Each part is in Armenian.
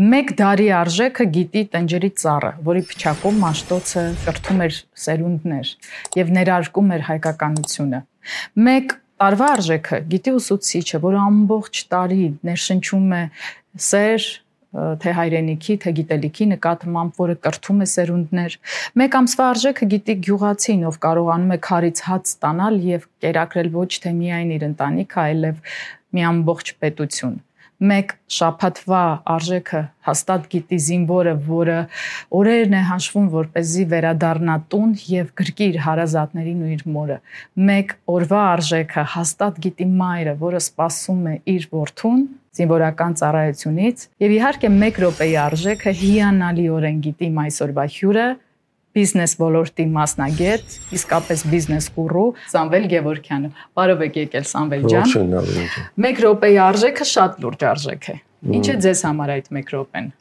Մեկ դարի արժեքը գիտի տնջերի ծառը, որի փչակում Մաշտոցը կրթում էր սերունդներ եւ ներարկում էր հայկականությունը։ Մեկ տարվա արժեքը գիտի ուսուցիչը, որը ամբողջ տարի ներշնչում է սեր, թե հայրենիքի, թե գիտելիքի նկատմամբ, որը կրթում է սերունդներ։ Մեկ ամսվա արժեքը գիտի գյուղացին, ով կարողանում է քարից հաց ստանալ եւ կերակրել ոչ թե միայն իր ընտանիքը, այլև մի ամբողջ պետություն մեկ շապաթվա արժեքը հաստատ գիտի զինվորը, որը օրերն է հաշվում, որ เป զի վերադառնա տուն եւ գրկի իր հարազատներին ու իր մորը։ Մեկ օրվա արժեքը հաստատ գիտի մայրը, որը սպասում է իր որդուն զինվորական ծառայությունից եւ իհարկե 1 րոպեի արժեքը հիանալիորեն գիտի այսօրվա հյուրը, բիզնես ոլորտի մասնագետ, իսկապես բիզնես գուրու Սամվել Գևորքյանը։ Բարև եք եկել Սամվել ջան։ 1 րոպեի արժեքը շատ լուրջ արժեք է։ Ինչ է ձեզ համար այդ 1 րոպեն։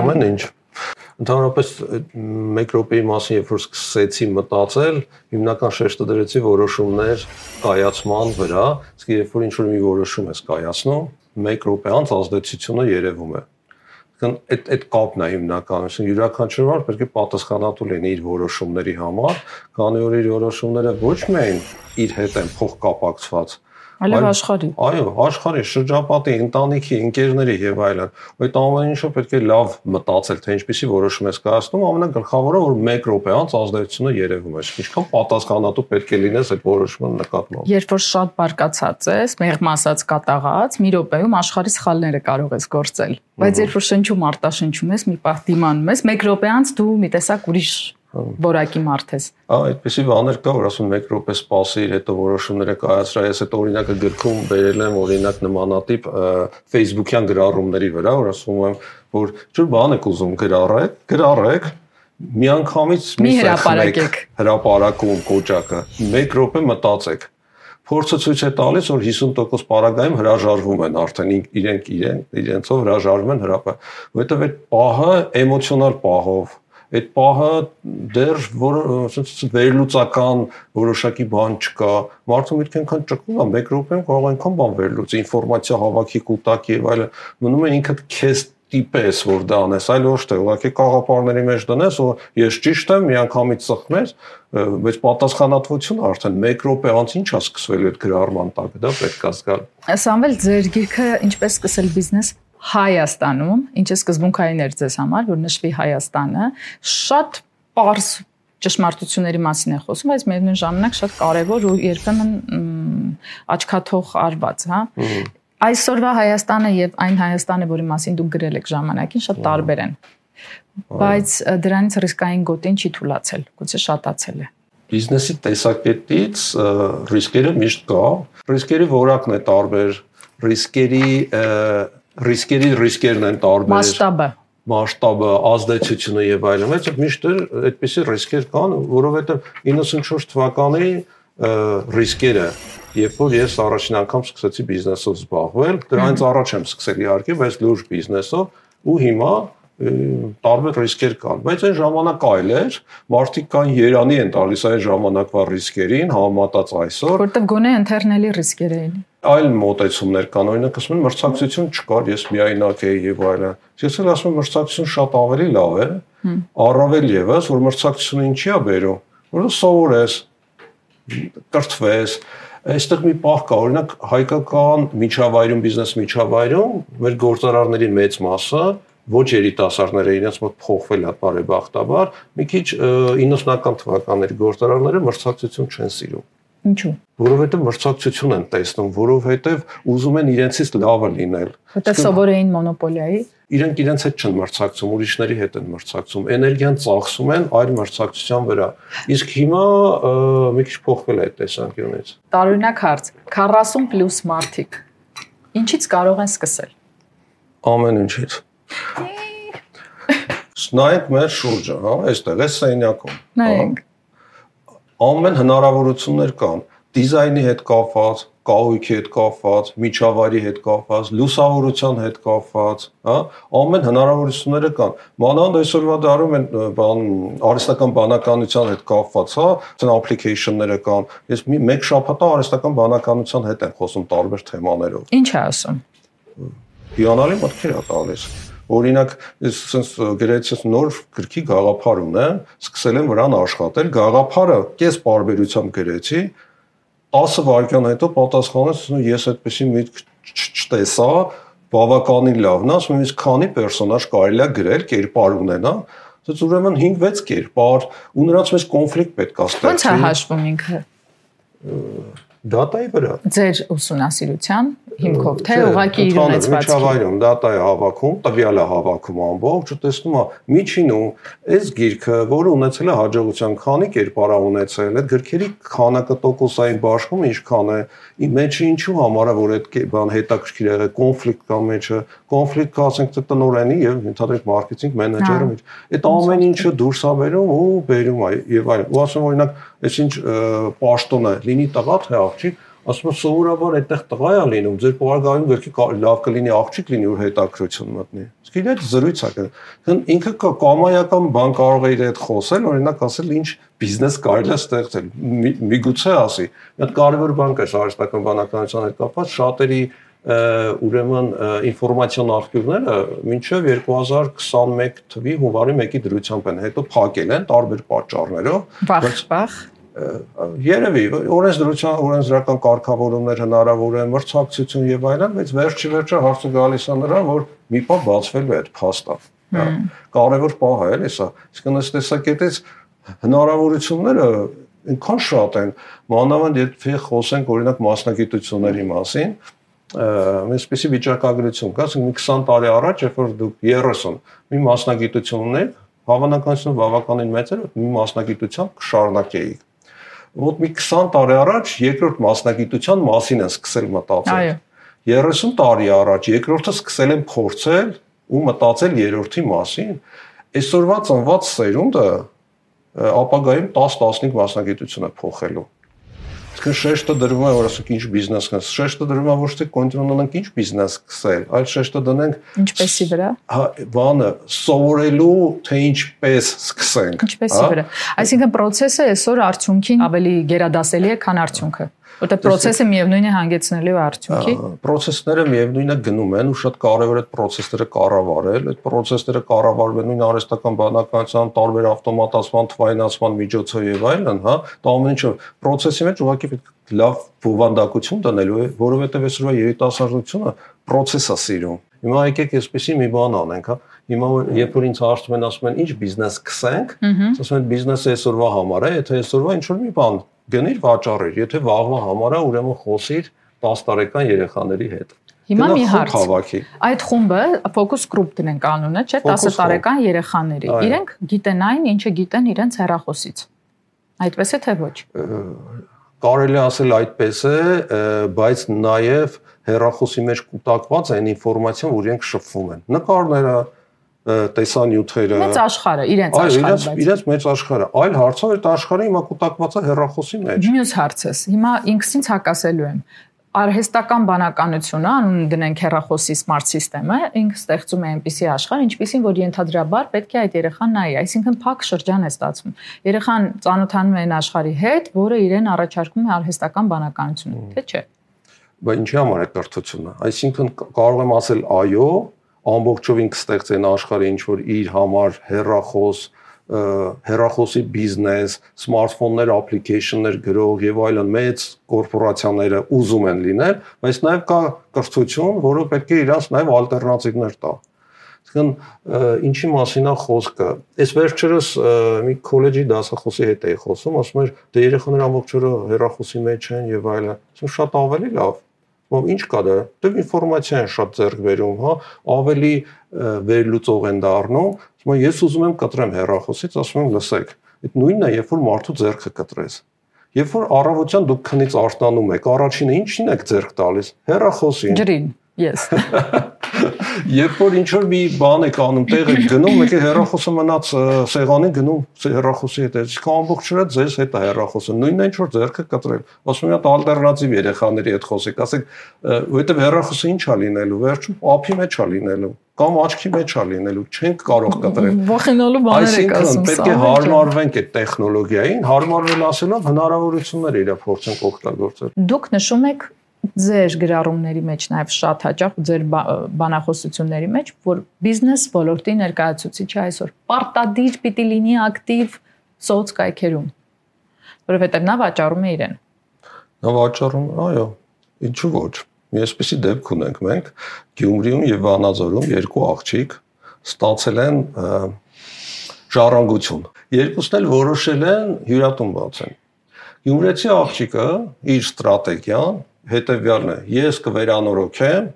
Ամեն ինչ։ Ընդհանրապես 1 րոպեի մասին երբ որ սկսեցի մտածել, հիմնական շեշտը դրեցի որոշումներ կայացման վրա, իսկ երբ որ ինչ որ մի որոշում ես կայացնում, 1 րոպե անց ազդեցությունը երևում է այդ այդ կապն է հիմնականը, ասենք յուրաքանչյուրը պետք է պատասխանատու լինի իր որոշումների համար, քանի որ իր որոշումները ոչ միայն իր հետ են փոխկապակցված, Այլև աշխարհի։ Այո, աշխարհի, շրջապատի, ընտանիքի, ընկերների եւ այլն։ Այդ ամեն ինչը պետք է լավ մտածել, թե ինչպեսի որոշում ես կայացնում, ամենագլխավորը որ 1 րոպե անց ազդեցությունը երևում է։ Ինչքան պատասխանատու պետք է լինես այդ որոշումը նկատմամբ։ Երբ որ շատ բարկացած ես, մեղմ ասած կատաղած, մի րոպեում աշխարհի սխալները կարող ես գործել։ Բայց երբ որ շնչում արտաշնչում ես, մի պահ դիմանում ես, 1 րոպե անց դու մի տեսակ ուրիշ որակի մարդ ես։ Ահա այդպեսի բաներ կա, որ ասում 1 րոպե սպասիր, հետո որոշումները կայացրա, ես այդ օրինակը գրքում վերել եմ օրինակ նմանատիպ Facebook-յան գրառումների վրա, որ ասում եմ, որ ջուր բան եք ուզում գրառեք, գրառեք, միանգամից մի հրապարակեք։ Հրապարակում կոճակը 1 րոպե մտածեք փորձը ցույց է տալիս, որ 50% պարագայում հրաժարվում են արդեն իրենք իրեն իրենցով հրաժարվում են հրապա, որովհետև այդ պահը էմոցիոնալ պահով այդ պահը դեռ որ ասենց վերլուծական որոշակի բան չկա մարդու միտք այնքան ճկուն է 1 րոպեում կարող այնքան բան վերլուծի ինֆորմացիա հավաքի կուտակ եւ այլն մնում է ինքդ քեզ տիպես որ դա անես, այլ ոչ թե ուղղակի կաղապարների մեջ դնես, որ ես ճիշտ եմ, միանգամից ծխնես, բայց պատասխանատվությունը արդեն 1 րոպե անց ինչ է սկսվել այդ գրառման տակ, դա պետք է զգալ։ Սամվել ձեր գիրքը ինչպես սկսել բիզնես Հայաստանում, ինչը սկզբունքային էր ձեզ համար, որ նշվի Հայաստանը, շատ པարս ճշմարտությունների մասին է խոսում, բայց միևնույն ժամանակ շատ կարևոր ու երբեմն աչքաթող արված, հա։ Այսօրվա Հայաստանը եւ այն Հայաստանը, որի մասին դուք գրել եք ժամանակին, շատ տարբեր են։ Բայց դրանից ռիսկային գոտին չի թույլացել, գուցե շատացել է բիզնեսի տեսակետից ռիսկերը միշտ կա։ Ռիսկերի որակն է տարբեր։ Ռիսկերի ռիսկերի ռիսկերն են տարբեր։ Մասշտաբը մասշտաբը, ազդեցությունը եւ այլն, բայց միշտ այդպիսի ռիսկեր կան, որովհետեւ 94 թվականի ռիսկերը, երբ որ ես առաջին անգամ սկսեցի բիզնեսով զբաղվել, դրանից առաջ եմ սկսել իհարկե, բայց լուրջ բիզնեսով ու հիմա տարբեր ռիսկեր կան, բայց այն ժամանակ այլ էր, մարդիկ կան Երանի են տալիս այն ժամանակվա ռիսկերին համեմատած այսօր, որտեղ գոնե ընթերնելի ռիսկեր էին այլ մոտեցումներ կան, օրինակ ասում են մրցակցություն չկար, ես միայնակ էի եւ այլն։ Ես էլ ասում եմ մրցակցություն շատ ավելի լավ է, առավել եւս, որ մրցակցությունը ինչի է բերում, որ սովորես, կրթվես, այստեղ մի պահ կա, օրինակ հայկական միջավայրում, բիզնես միջավայրում մեր գործարարների մեծ մասը ոչ երիտասարդները իրենց մոտ փոխվել է բարեբախտաբար, մի քիչ 90-ական թվականների գործարարները մրցակցություն չեն սիրում Ինչու՞։ Որովհետև մրցակցություն են տեսնում, որովհետև ուզում են իրենցից լավը լինել։ Որտեղ սովոր էին մոնոպոլիայի։ Իրենք իրենց հետ չեն մրցակցում, ուրիշների հետ են մրցակցում, էներգիան ծախսում են այլ մրցակցության վրա։ Իսկ հիմա մի քիչ փոխվել է այդ տեսանկյունից։ Տարօրինակ հարց. 40+ մարդիկ ինչից կարող են սկսել։ Ամեն ինչից։ Նայեք մեր շուրջը, հա, այստեղ է սենյակում։ Նայենք ամեն հնարավորություններ կան դիզայնի հետ կապված, կահույքի հետ կապված, միջավայրի հետ կապված, լուսավորության հետ կապված, հա, ամեն հնարավորությունները կան։ Մանավանդ այսօրվա դարում են բան արհեստական բանականության հետ կապված, հա, ցան application-ները կան։ Ես մի մեկ շաբաթ արհեստական բանականության հետ եմ խոսում տարբեր թեմաներով։ Ինչ է ասում։ հիանալի մտքեր է տալիս օրինակ ես sense գրեցես նոր գրքի գաղափար ունեմ, սկսել եմ վրան աշխատել, գաղափարը կես բարբերությամբ գրեցի, 10 վայրկյան հետո պատասխանեց, ես այդպեսի միտք չտեսա, բավականին լավն է, ասում եմ, իսկ քանի պերսոնաժ կարելի է գրել, կերպար ունենա, Դից ուրեմն 5-6 կերպար ու նրանց մեջ կոնֆլիկտ պետք է ստեղծի։ Ոնց է հաշվում ինքը? Դատայի վրա։ Ձեր ուսումնասիրության հիմքով, թե ուղակի իր ունեցվածքի։ Միջավայրում data է հավաքում, տվյալ է հավաքում ամբողջ, ու տեսնում է միջինում այս գիրքը, որը ունեցել է հաջողության քանի կերպարա ունեցել, այդ գրքերի քանակը տոկոսային բաշխումը ինչքան է, ի մեջը ինչու համար է, որ այդ բան հետաքրքիր եղե, կոնֆլիկտ կա մեջը, կոնֆլիկտ կա ասենք թե տնորենի եւ ընդհանրապես մարքեթինգ մենեջերը մեջ։ Այդ ամեն ինչը դուրս է բերում ու բերում է եւ այլն։ Ու ասում օրինակ, այսինչ պաշտոնը լինի տղա թե աղջիկ, ասում եմ սովորաբար այդտեղ տղա է լինում, ձեր պարագայում գրքի լավ կլինի աղջիկ լինի որ հետաքրություն մտնի։ Իսկ իր հետ զրույց է կան։ Ինքը կամայական բան կարող է իր հետ խոսել, օրինակ ասել ինչ բիզնես կարելի է ստեղծել։ Միգուցե ասի։ Մի հատ կարևոր բան կա արհեստական բանականության հետ կապված շատերի ուրեմն ինֆորմացիոն աղբյուրները մինչև 2021 թվականի հունվարի 1-ի դրությամբ են հետո փակել են տարբեր պատճառներով։ Վախ, վախ Երևի օրենսդրության օրենսդրական կարգավորումներ հնարավոր են, մրցակցություն եւ այլն, բայց վերջի վերջը հարցը գալիս է նրան, որ մի բան բացվելու է այդ փաստը։ Կարևոր պահ է, էլի սա։ Իսկ ըստ տեսակետից հնարավորությունները այնքան շատ են, մանավանդ եթե խոսենք օրինակ մասնագիտությունների մասին, այսպեսի վիճակագրություն կա, ասենք մի 20 տարի առաջ, երբ որ դուք 30 մի մասնագիտություն ունեք, հավանականությունը բավականին մեծ էր, մի մասնագիտությամբ կշարունակեիք մոտ մի 20 տարի առաջ երկրորդ մասնագիտության մասին են սկսել մտածել։ Այո։ 30 տարի առաջ երկրորդը սկսել են փորձել ու մտածել երրորդի մասին։ Այսօրվա ծնված սերունդը ապագայում 10-15 մասնագիտություն է փոխելու Իսկ շեշտը դրվում է, որ ասենք ինչ բիզնես կան։ Շեշտը դրվում է ոչ թե կոնտրոլանանք ինչ բիզնես սկսել, այլ շեշտը դնենք ինչպեսի վրա։ Հա, բանը սովորելու թե ինչպես սկսենք։ Ինչպեսի վրա։ Այսինքն process-ը այսօր արդյունքին ավելի գերադասելի է, քան արդյունքը։ Որտե process-ը միևնույն է հանգեցնելու արդյունքի։ Process-ները միևնույնը գնում են ու շատ կարևոր է այդ process-ները կառավարել։ Այդ process-ները կառավարվում են նույն արհեստական բանականության, տարբեր ավտոմատացման, թվայնացման միջոցով եւ այլն, հա։ Դա ամեն ինչը process-ի մեջ ուղղակի պետք լավ բովանդակություն տնելու է, որովհետեւ այսօրվա երիտասարդությունը process-ը սիրում։ Հիմա եկեք այսպեսի մի բան անենք, հա։ Հիմա երբ որ ինձ հարցում են, ասում են, ինչ բիզնես կսենք, ասում են բիզնեսը այսօրվա համար է, եթե այսօրվա ինչ որ մի բան գնիր վաճառիր, եթե վաղվա համար է, ուրեմն խոսիր 10 տարեկան երեխաների հետ։ Հիմա մի հարց։ Այդ խումբը focus group դնենք անունը, չէ՞, 10 տարեկան երեխաների։ Իրենք գիտեն այն, ինչը գիտեն իրենց հեռախոսից։ Այդպես է թե ոչ։ Կարելի ասել այդպես է, բայց նաև հեռախոսի մեջ կուտակված այն ինֆորմացիան, որ իրենք շփվում են։ Նկարները, տեսանյութերը մեծ աշխարհը իրենց աշխարհը այո իրենց իրենց մեծ աշխարհը այլ հարցը այդ աշխարհը հիմա կուտակված է հերախոսի մեջ մյուս հարցս հիմա ինքս ինձ հակասելու եմ արհեստական բանականությունը անուն դնենք հերախոսի smart system-ը ինքը ստեղծում է այնպիսի աշխարհ ինչպիսին որ ենթադրաբար պետք է այդ երեխան նայի այսինքն փակ շրջան է ստացվում երեխան ծանոթանում է այն աշխարհի հետ որը իրեն առաջարկում է արհեստական բանականությունը թե չէ բայց ինչի համար է կրթությունը այսինքն կարող եմ ասել այո ամբողջովին կստեղծեն աշխարհը ինչ որ իր համար հերախոս հերախոսի բիզնես, սմարթֆոններ, application-ներ գրող եւ այլն մեծ կորպորացիաները ուզում են լինել, բայց նաեւ կա կրթություն, որը պետք է իրանց նաեւ ալտերնատիվներ տա։ Իսկն ինչի մասին է խոսքը։ Այս վերջերս մի քոլեջի դասախոսի հետ էի խոսում, ասում էր դե երեխաները ամբողջ օրը հերախոսի մեջ են եւ այլն։ Ասում շատ ավելի լավ Ո՞վ ինչ կա դա։ Դե ինֆորմացիա են շատ ձեռք բերում, հա, ավելի վերլուծող են դառնում։ Հիմա ես ուզում եմ կտրեմ հեռախոսից, ասում եմ լսեք։ Այդ նույնն է, երբ որ մարդու ձեռքը կտրես։ Երբ որ առավոտյան դուք քնից արտանում եք, առաջինը ինչին եք ձեռք տալիս։ Հեռախոսին։ Ջրին։ Yes։ Երբ որ ինչ որ մի բան եք անում, տեղ եք գնում, մեկ է հեռախոսը մնաց սեղանին գնում հեռախոսի հետ, իսկ ամբողջը ձեզ հետ է հեռախոսը։ Նույնն է ինչ որ ձեռքը կտրել։ Ասում եմ, ալտերնատիվ երեխաների հետ խոսեք, ասեք, որովհետև հեռախոսը ինչ է լինելու, վերջում ափի մեջ է լինելու կամ աչքի մեջ է լինելու, չենք կարող կտրել։ Վախենալու բաներ եք ասում։ Այսինքն պետք է հարմարվենք այդ տեխնոլոգիային, հարմարվել ասելով հնարավորություններ իրա փորձենք օգտագործել։ Դուք նշում եք ձեր գրառումների մեջ նաև շատ հաճախ ձեր բանախոսությունների մեջ, որ բիզնես ոլորտի ներկայացուցիչը այսօր. Պարտադիր պիտի լինի ակտիվ սոցկայքերում, որովհետև նա վաճառում է իրեն։ Նա վաճառում, այո, ինչու ոչ։ Մի այսպեսի դեպք ունենք մենք Գյումրիում եւ Վանաձորում երկու աղջիկ ստացել են ժառանգություն։ Երկուսն էլ որոշել են հյուրատուն բացեն։ Գյումրեցի աղջիկը իր ստրատեգիան հետեւյալն է. ես կվերանորոգեմ,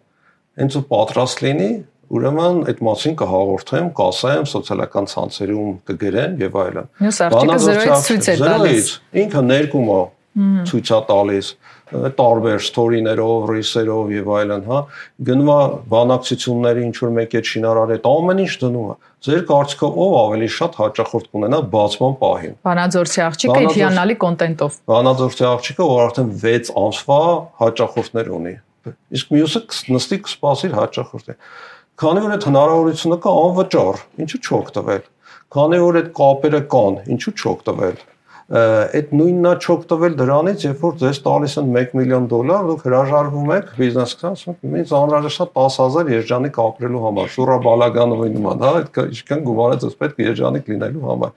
հենց ու պատրաստ լինի, ուրեմն այդ մասին կհաղորդեմ, կասեմ, սոցիալական ցանցերում կգրեմ եւ այլն։ Մյուս աղջիկը 0-ից ցույց է տալիս։ Ինքը ներկում է ցույցա տալիս տարբեր ստորիներով, ռիսերով եւ այլն, հա, գնում է բանակցությունների ինչ որ մեկ է շինարար է, ամեն ինչ դնում է։ Ձեր կարծիքով ով ավելի շատ հաճախորդ կունենա բացման պահին։ Բանաձորցի աղջիկը իդեալնալի կոնտենտով։ Բանաձորցի աղջիկը, որ արդեն 6 ամսվա հաճախորդներ ունի։ Իսկ մյուսը նստի կսպասի հաճախորդի։ Քանի որ այդ հնարավորությունը կա անվճար, ինչու չօգտվել։ Քանի որ այդ կապերը կան, ինչու չօգտվել այդ նույնն է չօգտվել դրանից, երբ որ ձեզ տալիս են 1 միլիոն դոլար, դուք հրաժարվում եք բիզնես կասում, ինձ անհրաժեշտ է 10000 երջանիկ ապրելու համար, Շուրա Բալագանովի նման, հա, այդ ինչքան գումարը ձեզ պետք է երջանիկ լինելու համար։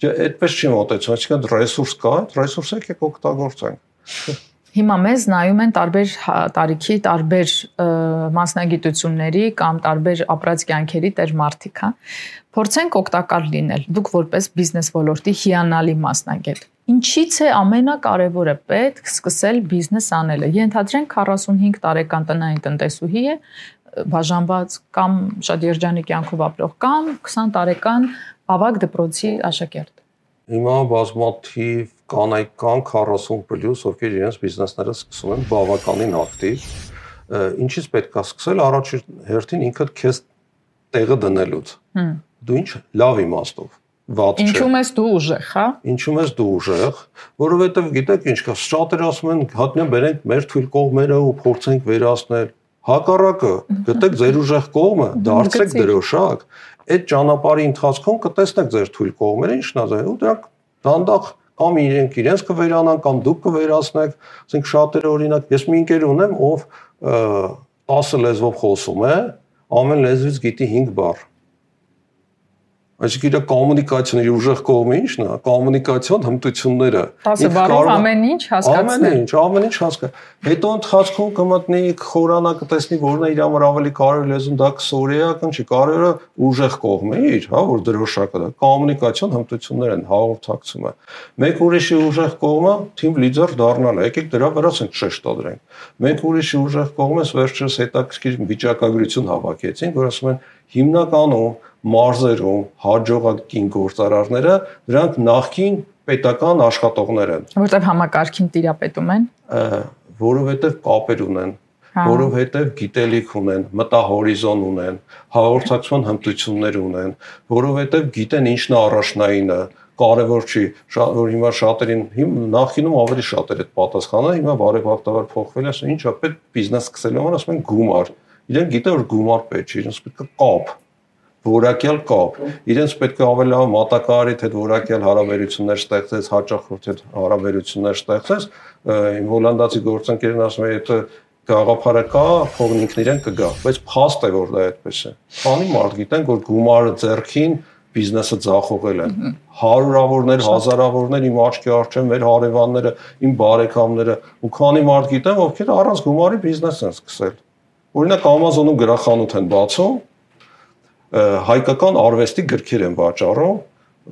Չէ, այդպես չի մոտեցում, այսինքն ռեսուրս կա, ռեսուրսը եկեք օգտագործենք։ Հիմա մեզ նայում են տարբեր տարիքի, տարբեր մասնագիտությունների կամ տարբեր ապրած կյանքերի տեր մարդիկ, հա։ Փորձենք օգտակար լինել։ Դուք որպես բիզնես ոլորտի հիանալի մասնագետ։ Ինչից է ամենակարևորը պետք սկսել բիզնես անելը։ Ենթադրենք 45 տարեկան տնային տնտեսուհի է, բաժանված կամ շատ երջանիկ կյանքով ապրող կամ 20 տարեկան ավագ դպրոցի աշակերտ։ Հիմա բազմաթիվ կանայք կան 40+, ովքեր իրենց բիզնեսները սկսում են բավականին ակտիվ։ Ինչից պետք է սկսել առաջին հերթին ինքդ քեզ տեղը դնելուց։ Դու ինչ լավ իմաստով վատ չէ։ Ինչու՞ ես դու ուժեղ, հա։ Ինչու՞ ես դու ուժեղ, որովհետև գիտեք ինչ կա, շատերը ասում են հատնա բերենք մեր թույլ կողմերը ու փորձենք վերացնել։ Հակառակը, գտեք ձեր ուժեղ կողմը, դարձեք դրոշակ, այդ ճանապարհի ընթացքում կտեսնեք ձեր թույլ կողմերը ինչն է, ու դրանք դանդաղ կամ իրենք իրենց կվերանան կամ դուք կվերացնեք, ասենք շատերը օրինակ ես մի ընկեր ունեմ, ով 10 լեզվով խոսում է, ամեն լեզվից գիտի 5 բառ Այսինքն իր կոմունիկացիոն իր ուժեղ կողմը ի՞նչն է, կոմունիկացիոն հմտությունները։ 10 բառով ամեն ինչ հասկացնել։ Ամեն ինչ, ամեն ինչ հասկա։ Հետո ընթացքում կմտնի խորանը կտեսնի, որն է իր համար ավելի կարևոր լեզուն, դա կսորեական չի, կարևորը ուժեղ կողմը իր, հա, որ դրոշակը դա կոմունիկացիոն հմտություններ են հաղորդակցումը։ Մեկ ուրիշի ուժեղ կողմը թիմ լիդեր դառնալը, եկեք դրա վրա ցենք շեշտադրենք։ Մեկ ուրիշի ուժեղ կողմը վերջերս հետաքրքիր վիճակագրություն հավաքեցին, որ ասում են հիմնականում մարզերում հաջողակին գործարարները դրանք նախքին պետական աշխատողներ են որտեղ համակարգին տիրապետում են որովհետև կապեր ունեն հա։ որովհետև գիտելիք ունեն, մտահորիզոն ունեն, հաղորդակցման հմտություններ ունեն, որովհետև գիտեն ինչն է առաջնայինը, կարևոր չի, որ հիմա շատերին նախինում ավելի շատ էր այդ պատասխանը, հիմա բարեբախտաբար փոխվել է, ասում ինչա պետք բիզնես սկսելու համար ասում են գումար։ Իրենք գիտեն որ գումար պետք չի, իրենց պետք է կապ որակյալ կապ։ Իրենց պետք է ավելի լավ մատակարարի հետ որակյալ հարաբերություններ ստեղծես, հաճախորդ հետ հարաբերություններ ստեղծես։ Իմ հոլանդացի գործընկերն ասում է, եթե գաղափարը կա, փողն ինքն իրեն կգա, բայց փաստ է որ դա այդպես է։ Քանի մարդ գիտեն, որ գումարը ձեռքին բիզնեսը ձախողել են։ Հարյուրավորներ, հազարավորներ իմ աչքի առջև մեր հարևանները, իմ բարեկամները ու քանի մարդ գիտեն, ովքեր առանց գումարի բիզնես են սկսել։ Օրինակ Amazon-ում գրախանութ են բացում, հայկական արվեստի գրքեր են վաճառում,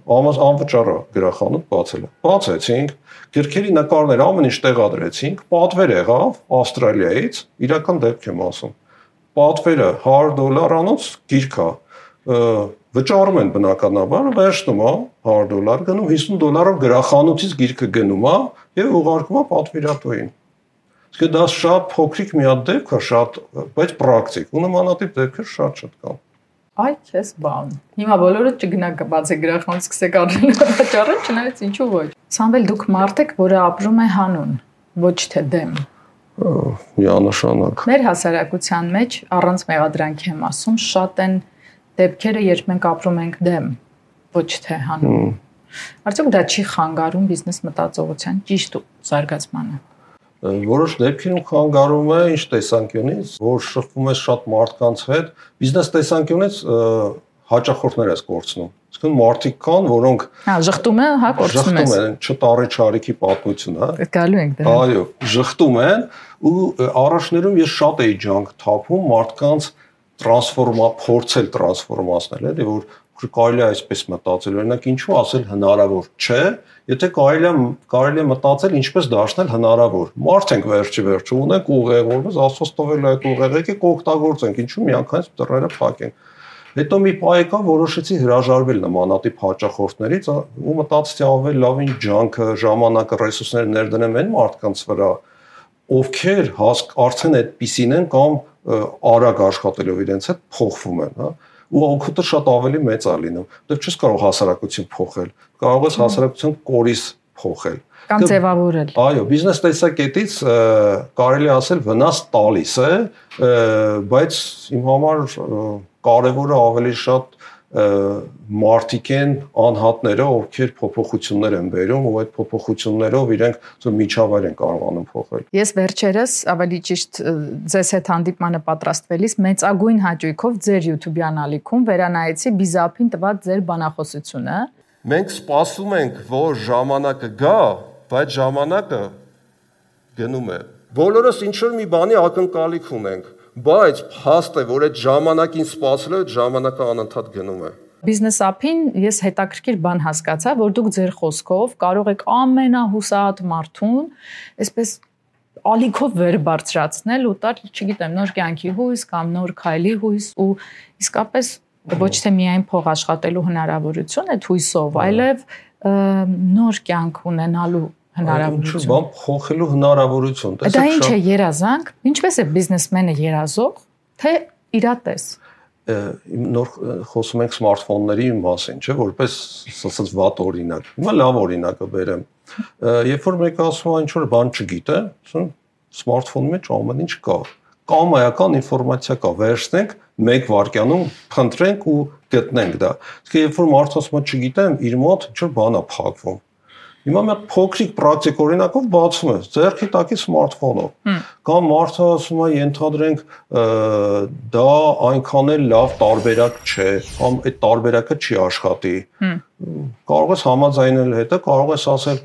անվճարը գրախանութ բացել է։ Բացեցինք, գրքերի նկարներ ամեն ինչ տեղադրեցինք, պատվեր եղավ Ավստրալիայից, իրական դեպք եմ ասում։ Պատվերը 100 դոլարանոց գիրք է վճարում են բնականաբար, վերջնում է 100 դոլար, գնում 50 դոլարով գրախանութից գիրքը գնում է եւ ուղարկում է պատվիրատուին։ Իսկ դա շատ փոքրիկ մի հատ դեպք է, շատ, բայց պրակտիկ։ Ու նմանատիպ դեպքեր շատ-շատ կան այ քեզ բան։ Հիմա բոլորը չգնաք բացե գրախանութ սկսեք առնել վաճառել, չնայած ինչու ոչ։ Սամվել դուք մարդ եք, որը ապրում է հանուն, ոչ թե դեմ։ Միանշանակ։ Մեր հասարակության մեջ առանց մեղադրանքի եմ ասում, շատ են դեպքերը, երբ մենք ապրում ենք դեմ, ոչ թե հանուն։ Արդյոք դա չի խանգարում բիզնես մտածողության ճիշտ զարգացմանը։ որոշ դեպքերում խանգարում է ինչ տեսանկյունից, որ շփվում է շատ մարդկանց հետ, բիզնես տեսանկյունից հաճախորդներ ես կորցնում։ Իսկն մարդիկ կան, որոնք Հա, շղթում են, հա, կորցնում ես։ Շղթում են, չտարի չարիքի պատմություն, հա։ Գալու ենք դրա։ Այո, շղթում են ու առաջներում ես շատ էի ջանք թափում մարդկանց տրանսֆորմա փորձել տրանսֆորմացնել, էլի որ կարելի է այսպես մտածել, օրինակ ինչու ասել հնարավոր չէ, եթե կարելի է կարելի է մտածել ինչպես դարձնել հնարավոր։ Մարդ ենք վերջի վերջը, ունենք ուղեղ, որպես Աստված տվել է այդ ուղեղը, եկեք օգտագործենք, ինչու միանգամից դռները փակենք։ Հետո մի պայ եկա, որոշեցի հրաժարվել նմանատիպ հաճախորդներից ու մտածեցի ավելի լավ ինչ ջանքը, ժամանակը, ռեսուրսները ներդնեմ այն մարդկանց վրա, ովքեր արդեն այդպիսին են կամ արագ աշխատելով իրենց հետ փոխվում են, հա ու օգուտը շատ ավելի մեծ է լինում։ Դեռ չես կարող հասարակություն փոխել, կարող ես հասարակություն կորիս փոխել կամ ձևավորել։ Այո, բիզնես տեսակետից կարելի ասել վնաս տալիս է, բայց իմ համար կարևորը ավելի շատ մարդիկ են անհատները, ովքեր փոփոխություններ են բերում ու այդ փոփոխություններով իրենք ծո միջավայր են կարողանում փոխել։ Ես վերջերս ավելի ճիշտ ձեզ հետ հանդիպմանը պատրաստվելիս մեծագույն հաճույքով ձեր YouTube-յան ալիքում վերանայեցի Բիզապին տված ձեր բանախոսությունը։ Մենք սպասում ենք, որ ժամանակը գա, բայց ժամանակը գնում է։ Բոլորս ինչ որ մի բանի ակնկալիք ունենք Բայց փաստ է, որ այդ ժամանակին սпасելը ժամանակը անընդհատ գնում է։ Բիզնես ափին ես հետաքրքիր բան հասկացա, որ դուք ձեր խոսքով կարող եք ամենահուսահատ մարդուն այսպես ալիքով վեր բարձրացնել ու տալ, չգիտեմ, նոր կյանքի հույս կամ նոր քայլի հույս ու իսկապես ոչ թե միայն փող աշխատելու հնարավորություն այդ հույսով, այլև նոր կյանք ունենալու հնարավորություն։ Ինչ բան փոխելու հնարավորություն։ Դա ինչ է երազանք։ Ինչպես է բիզնեսմենը երազող, թե իրատես։ Նոր խոսում ենք սմարթֆոնների մասին, չէ՞, որպես ասած վատ օրինակ։ Հիմա լավ օրինակը բերեմ։ Երբ որ մեկը ասում է ինչ որ բան չգիտե, սմարթֆոնի մեջ ամեն ինչ կա կամայական ինֆորմացիա կա, վերցնենք մեկ վայրկյանում փնտրենք ու գտնենք դա։ Իսկ երբ որ մարդը ասում է չգիտեմ, իր մոտ ինչ որ բան է փակվում Հիմա մի փոքրիկ պրակտիկ օրինակով բացում ես ձեռքի տակի սմարթֆոնով։ Կամ մարդը ասում է, ենթադրենք դա այնքան էլ լավ տարբերակ չէ, կամ այդ տարբերակը չի աշխատի։ Կարող ես համաձայնել հետը, կարող ես ասել,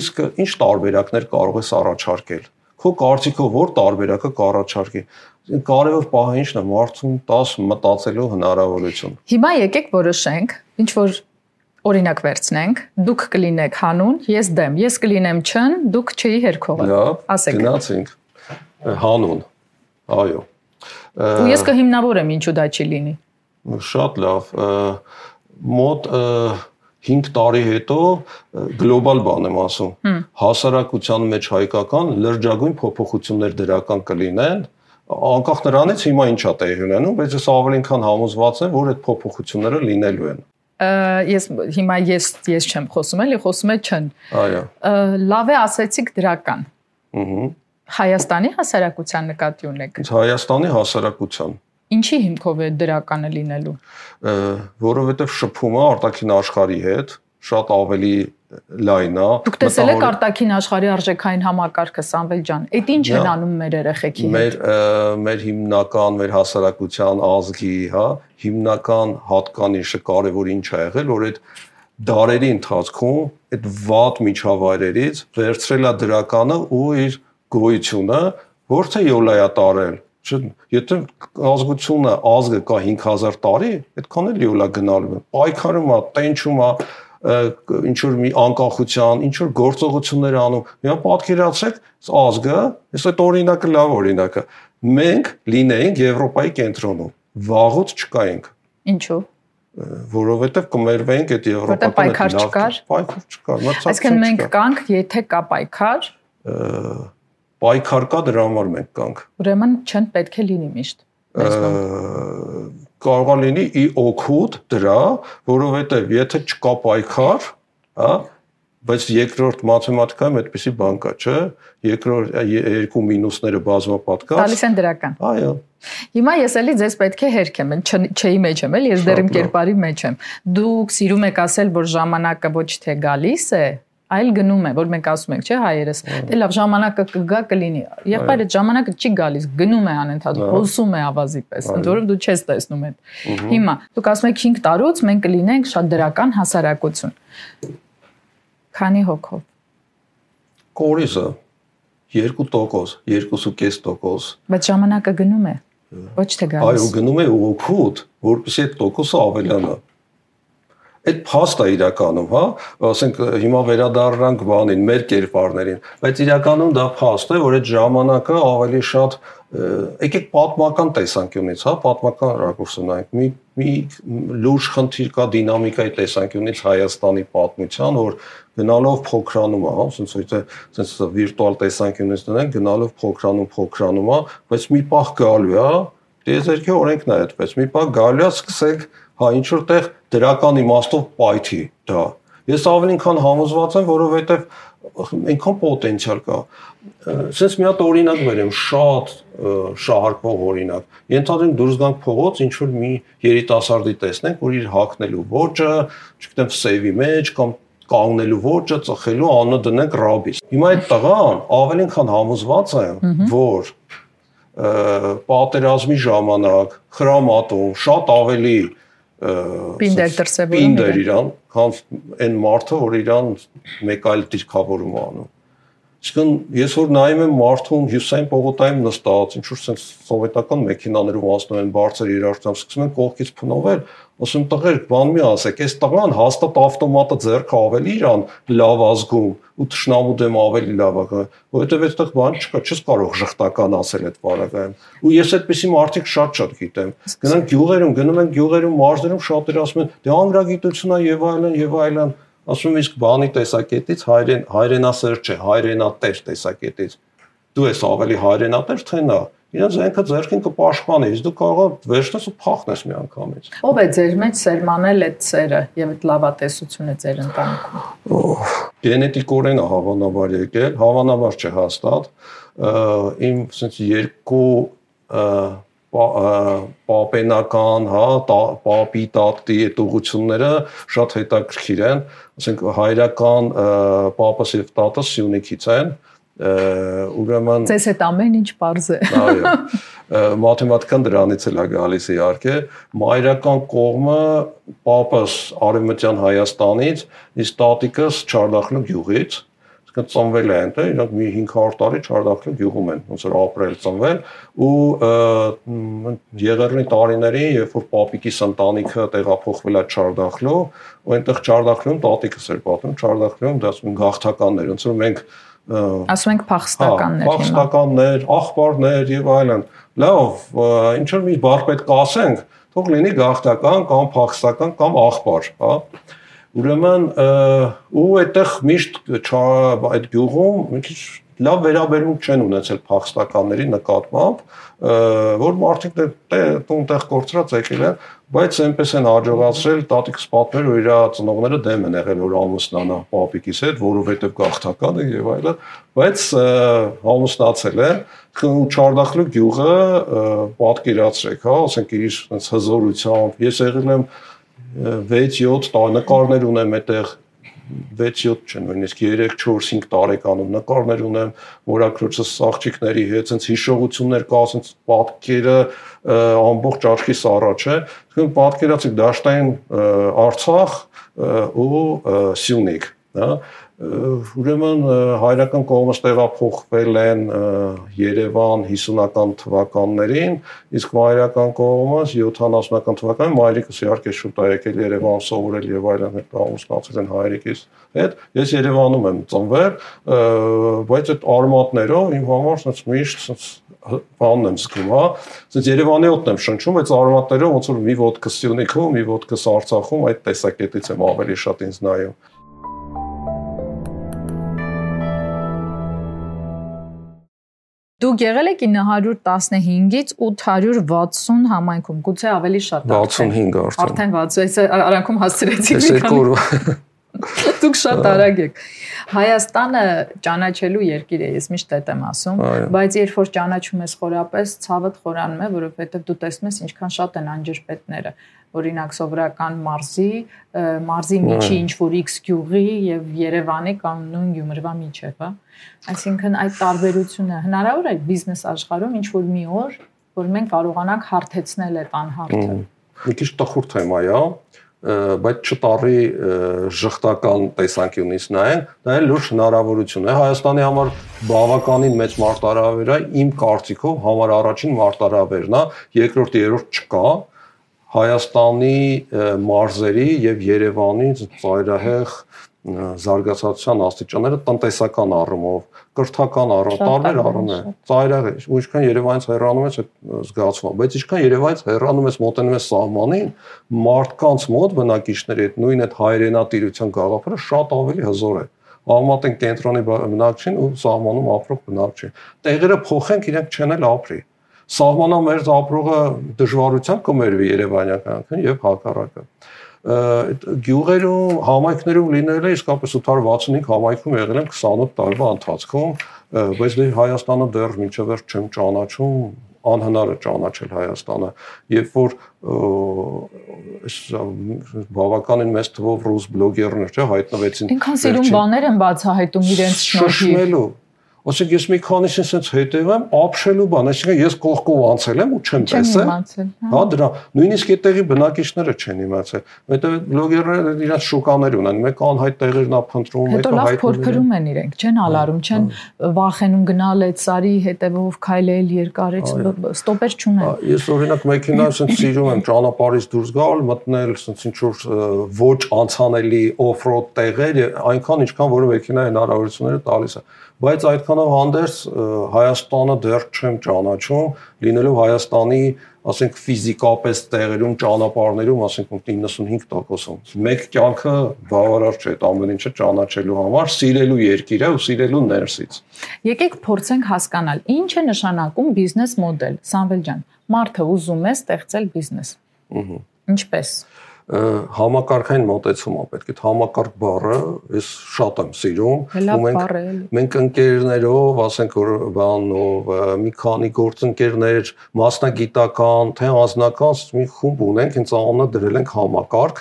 իսկ ինչ տարբերակներ կարող ես առաջարկել։ Քո կարծիքով որ տարբերակը կառաջարկի կարևոր պահը ինչն է մարդուն 10 մտածելու հնարավորություն։ Հիմա եկեք որոշենք, ինչ որ օրինակ վերցնենք, դուք կլինեք հանուն, ես դեմ, ես կլինեմ չն, դուք չի հերքողը։ Լավ, Գնացինք հանուն։ Այո։ Ու ես կհիմնավորեմ ինչու դա չի լինի։ Շատ լավ։ Մոտ 5 տարի հետո գլոբալ բան եմ ասում։ Հասարակության մեջ հայկական լրջագույն փոփոխություններ դրական կլինեն, անկախ նրանից հիմա ինչա տեղի ունենում, բայց ես ավելին քան համոզված եմ, որ այդ փոփոխությունները լինելու են ես հիմա ես ես չեմ խոսում, էլի խոսում է չն։ Այո։ Լավ է ասեցիք դրական։ Ահա։ Հայաստանի հասարակության նկատի ունեք։ Հայաստանի հասարակության։ Ինչի հիմքով է դրականը լինելու։ Որովհետև շփումը արտաքին աշխարհի հետ շատ ավելի լայն է։ Դուք տեսել եք արտաքին աշխարհի արժեքային համակարգը Սամվել ջան։ Այդ ինչ են անում մեր երեխեքի հետ։ Մեր մեր հիմնական մեր հասարակության ազգի, հա, հիմնական հատկանիշը կարևոր ինչ ա եղել, որ այդ դարերի ընթացքում այդ վատ միջավայրերից վերցրել է դրականը ու իր գոյությունը, որ թե յոլայա տարել Չէ, եթե ազգությունը ազգը կա 5000 տարի, այդքան էլ յոլա գնալու է։ Պայքարում է, տենչում է, ինչ որ մի անկախության, ինչ որ գործողություններ անում։ Միա պատկերացրեք, ազգը, ես այդ օրինակը լավ օրինակ է։ Մենք լինեինք Եվրոպայի կենտրոնում, վաղուց չկայինք։ Ինչու՞ որովհետև կմերվեինք այդ Եվրոպական պայքար չկար։ Պայքար չկար, մտածած։ Այսինքն մենք կանք, եթե կա պայքար, պայքար կա դրա համար մենք կանք։ Ուրեմն չեն պետք է լինի միշտ կարող է լինի ի օգուտ դրա, որովհետև եթե չկա պայքար, հա, բայց երկրորդ մաթեմատիկայում այդպեսի բան կա, չէ՞։ Երկրորդ երկու մինուսները բազմապատկած։ Տալիս են դրական։ Այո։ Հիմա ես էլի ձեզ պետք է հերքեմ, չէի մեջ եմ, էլի ես դեռ իմ կերպարի մեջ եմ։ Դուք սիրում եք ասել, որ ժամանակը ոչ թե գալիս է, այլ գնում է, որ մենք ասում ենք, չէ, հայերս, դե լավ ժամանակը կգա կլինի։ Եղբայրը ժամանակը չի գալիս, գնում է անընդհատ, հոսում է ավազի պես, ընդ որում դու չես տեսնում այդ։ Հիմա դուք ասում եք 5 տարուց մենք կլինենք շատ դրական հասարակություն։ Քանի հոգով։ Կորիզը 2%, 2.5%։ Բայց ժամանակը գնում է։ Ոչ թե գալիս։ Այո, գնում է օգուտ, որպեսզի այդ տոկոսը ավելանա այդ փաստը իրականում, հա, ասենք հիմա վերադառնանք բանին, մեր կերպարներին, բայց իրականում դա փաստ է, որ այդ ժամանակը ավելի շատ եկեք պատմական տեսանկյունից, հա, պատմական ռակուրսը նայենք։ Մի մի լուրջ խնդիր կա դինամիկայի տեսանկյունից Հայաստանի պատմության, որ գնալով փոքրանում է, հա, ասենց որ ասենց վիրտուալ տեսանկյունից դնենք, գնալով փոքրանում, փոքրանում է, բայց մի պահ գալու է, հա, դեզերքի օրենքն է այդպես։ Մի պահ գալու է, սկսենք հա ինչ որտեղ դրական իմաստով պայթի դա։ Ես ավելին քան համոզված եմ, որովհետև այնքան պոտենցիալ կա։ Սենց մի հատ օրինակ վերեմ, շատ շահարկող օրինակ։ Ենթադրենք դուրս գանք փողոց, ինչ որ մի երիտասարդի տեսնենք, որ իր հակնելու ոճը, չգիտեմ, սեյվի մեջ կամ կանգնելու ոճը, ծխելու անունը դնենք ռաբիս։ Հիմա այդ տղան ավելին քան համոզված է, որ պատերազմի ժամանակ խրամատում շատ ավելի Պինդեր դրսևորում Պինդեր իրան, քան այն մարդը, որ իրան մեկ այլ դիրքավորում անում։ Իսկն ես որ նայում եմ մարդուն հյուսային պողոտայում նստած, ինչ որ sense սովետական մեքենաներով անցնում են բարձր երաժշտությամբ, սկսում են կողքից փնովել, ասում տղեր, բան մի ասեք, այս տղան հաստատ ավտոմատը ձեռքը ավելի իրան լավ ազգում ու ճշնամու դեմ ավելի լավ է, որովհետև այդտեղ բան չկա, չես կարող ժխտական ասել այդ բaragայում։ Ու ես այդպեսի մարդիկ շատ-շատ գիտեմ։ Գնանք գյուղերում, գնում են գյուղերում, մարզերում շատերը ասում են, դե անգրագիտությունա եւ այլն եւ այլն, ասում իսկ բանի տեսակետից հայրեն հայրենասեր չէ, հայրենատեր տեսակետից։ Դու ես ավելի հայրենատեր թե նա իրենց այնքը ձերքին կպաշտպանի, իսկ դու կարող ես վերջնես ու փախնես մի անգամից։ Ո՞վ է ձեր մեջ սերմանել այդ ծերը եւ այդ լավատեսությունը ձեր ընտանիքում։ Գենետիկորեն է հավանաբար եկել, հավանաբար չէ հաստատ։ Իմ ասենց երկու պապենական, հա, պապի տատի այդ ուղությունները շատ հետաքրքիր են, ասենք հայրական պապս եւ տատս Սյունիքից են, ուրեմն Ձեզ հետ ամեն ինչ པարզ է։ Այո։ Մաթեմատիկան դրանից էլ է գալիս իհարկե։ Մայրական կողմը պապս Արևմտյան Հայաստանից, իսկ տատիկս Չարդախլու գյուղից ծնվել է այնտեղ, իրանք մի 500 տարի Չարդախլու գյուղում են, ոնց որ ապրել, ծնվել ու եղերնի տարիներին, երբ որ պապիկիս ընտանիքը տեղափոխվել է Չարդախլու, ու այնտեղ Չարդախլուում տատիկս էր պատում, Չարդախլուում դա ասում գաղթականներ, ոնց որ մենք ասում ենք փախստականներ հիմա փախստականներ, ախպարներ եւ այլն լավ ինչ որ մի բառ պետք է ասենք թող լինի գաղթական կամ փախստական կամ ախպար հա ուրեմն ու այդտեղ միշտ այդ գյուղում մի քիչ լավ վերաբերմունք չեն ունեցել փախստականների նկատմամբ, որ մարդիկ տունտեղ կորցրած եկել են, բայց այնպես են աջողացրել տատիկս պատմել, որ իր ծնողները դեմ են եղել որ ամուսնանա պապիկիս հետ, որովհետև գաղթական է եւ այլն, բայց ամուսնացել է ու Չարդախլու գյուղը պատկերացրեք, հա, ասենք իր հզորությամբ, ես եղել եմ 6-7 տարի նկարներ ունեմ այդտեղ 6-7 չեն, նույնիսկ 3-4-5 տարեկանում նկարներ ունեմ, մորակրոցս աղջիկների հետ, ցենց հիշողություններ կա, ցենց պատկերը ամբողջ աչքիս առաջ է։ Իսկ պատկերացեք դաշտային Արցախ ու Սյունիք, հա ուրեմն հայրական կողմից տեղափոխվել են Երևան 50-ական թվականներին, իսկ մայրական կողմից 70-ական թվականին մայրիկս իհարկե շուտ է եկել Երևան սովորել եւ այլն հետ ամուսնացել են հայրիկիս հետ։ Ես Երևանում եմ ծնվել, բայց այդ արմատներով իմ համար sense միշտ sense բանն եմ զգում, հա։ Sense Երևանի օդն եմ շնչում, բայց արմատներով ոնց որ մի ոդկը Սյունիքում, մի ոդկը Արցախում այդ տեսակետից եմ ավելի շատ ինձ նայում։ Դուք եղել եք 915-ից 860 համայնքում, գուցե ավելի շատ արդեն։ 65 արդեն։ Արդեն 60, արանքում հասցրեցիք մի քանի։ Դուք շատ արագ եք։ Հայաստանը ճանաչելու երկիր է, ես միշտ այդ եմ ասում, բայց երբ որ ճանաչում ես խորապես, ցավդ խորանում է, որովհետև դու տեսնում ես ինչքան շատ են անջրպետները օրինակ սովորական մարզի, մարզի միջի ինչ որ X գյուղի եւ Երևանի կամ նույն Գյումրվա միջև, հա։ Այսինքն այդ տարբերությունը հնարավոր է բիզնես աշխարհում ինչ որ մի օր, որ մենք կարողանանք հարթեցնել այդ անհարթը։ Մի քիչ տխուր թեմա է, բայց չտարի ժխտական տեսանկյունից նայեն, դա էլ լուրջ հնարավորություն է Հայաստանի համար բավականին մեծ մարտահրավեր է, իմ կարծիքով համար առաջին մարտահրավերն է, երկրորդ, երրորդ չկա, Հայաստանի մարզերի եւ Երևանի ծայրահեղ զարգացածության աստիճանները տնտեսական առումով, կրթական առումով, տարբեր առումներ, ծայրահեղ է, ու ինչքան Երևանից հեռանում ես այդ զգացումը, բայց ինչքան Երևանից հեռանում ես մոտենում ես սահմանին, մարդկանց մոտ բնակիչների այդ նույն այդ հայրենատիրության գաղափարը շատ ավելի հզոր է Ալմատեն կենտրոնի բնակչին ու սահմանում ապրող բնակչին։ Տեղերը փոխենք, իրենք չեն էլ ապրի սահմանամերձ ապրողը դժվարությամբ կմերվի Երևանյան կյանքին եւ հակառակը գյուղերում համայնքներում լինել է իսկապես 865 համայնքում եղել եմ 28 տարվա ընթացքում բայց դե Հայաստանը դեռ մինչև վերջ չեմ ճանաչում անհնար է ճանաչել Հայաստանը երբ որ այս բավականին մեծ թվով ռուս բլոգերներ չէ հայտնվեցին ինքան սիրուն բաներ են բացահայտում իրենց շնորհիվ Ասենք ես մի քանիսին sense հետևեմ, ապշելու բան, այսինքն ես կողքով անցել եմ ու չեմ տեսել։ հա։, հա դրա նույնիսկ այդտեղի բնակիչները չեն իմացել։ Որտեղ բլոգերները իրաց շուկաներ ունեն, մեկ անհայտ տեղերն ափնտրում, մեկը հայտ փորփրում են իրենք, չեն հալարում, չեն վախենում գնալ այդ սարի հետևով քայլել երկարից, ստոպեր չունեն։ Ես օրինակ մեքենա sense սիրում եմ ճանապարհից դուրս գալ, մտնել sense ինչ որ ոչ անցանելի off-road տեղեր, այնքան ինչքան որ մեքենայի հնարավորությունները տալիս է բայց այդքանով հանդերձ Հայաստանը դեռ չեմ ճանաչում, լինելով Հայաստանի, ասենք ֆիզիկապես տեղերում, ճանապարհներում, ասենք 95%-ում։ Մեկ կյանքը բավարար չէ այդ ամեն ինչը ճանաչելու համար, սիրելու երկիրը ու սիրելու ներսից։ Եկեք փորձենք հասկանալ, ինչ է նշանակում բիզնես մոդել, Սամվել ջան։ Մարդը ուզում է ստեղծել բիզնես։ Ահա։ Ինչպես համակարգային մոտեցում է պետք է համակարգ բառը ես շատ եմ սիրում ու մենք մենք ընկերներով ասենք որ բանով մի քանի գործընկերներ մասնագիտական թե անձնական մի խումբ ունենք հենց անունը դրել ենք համակարգ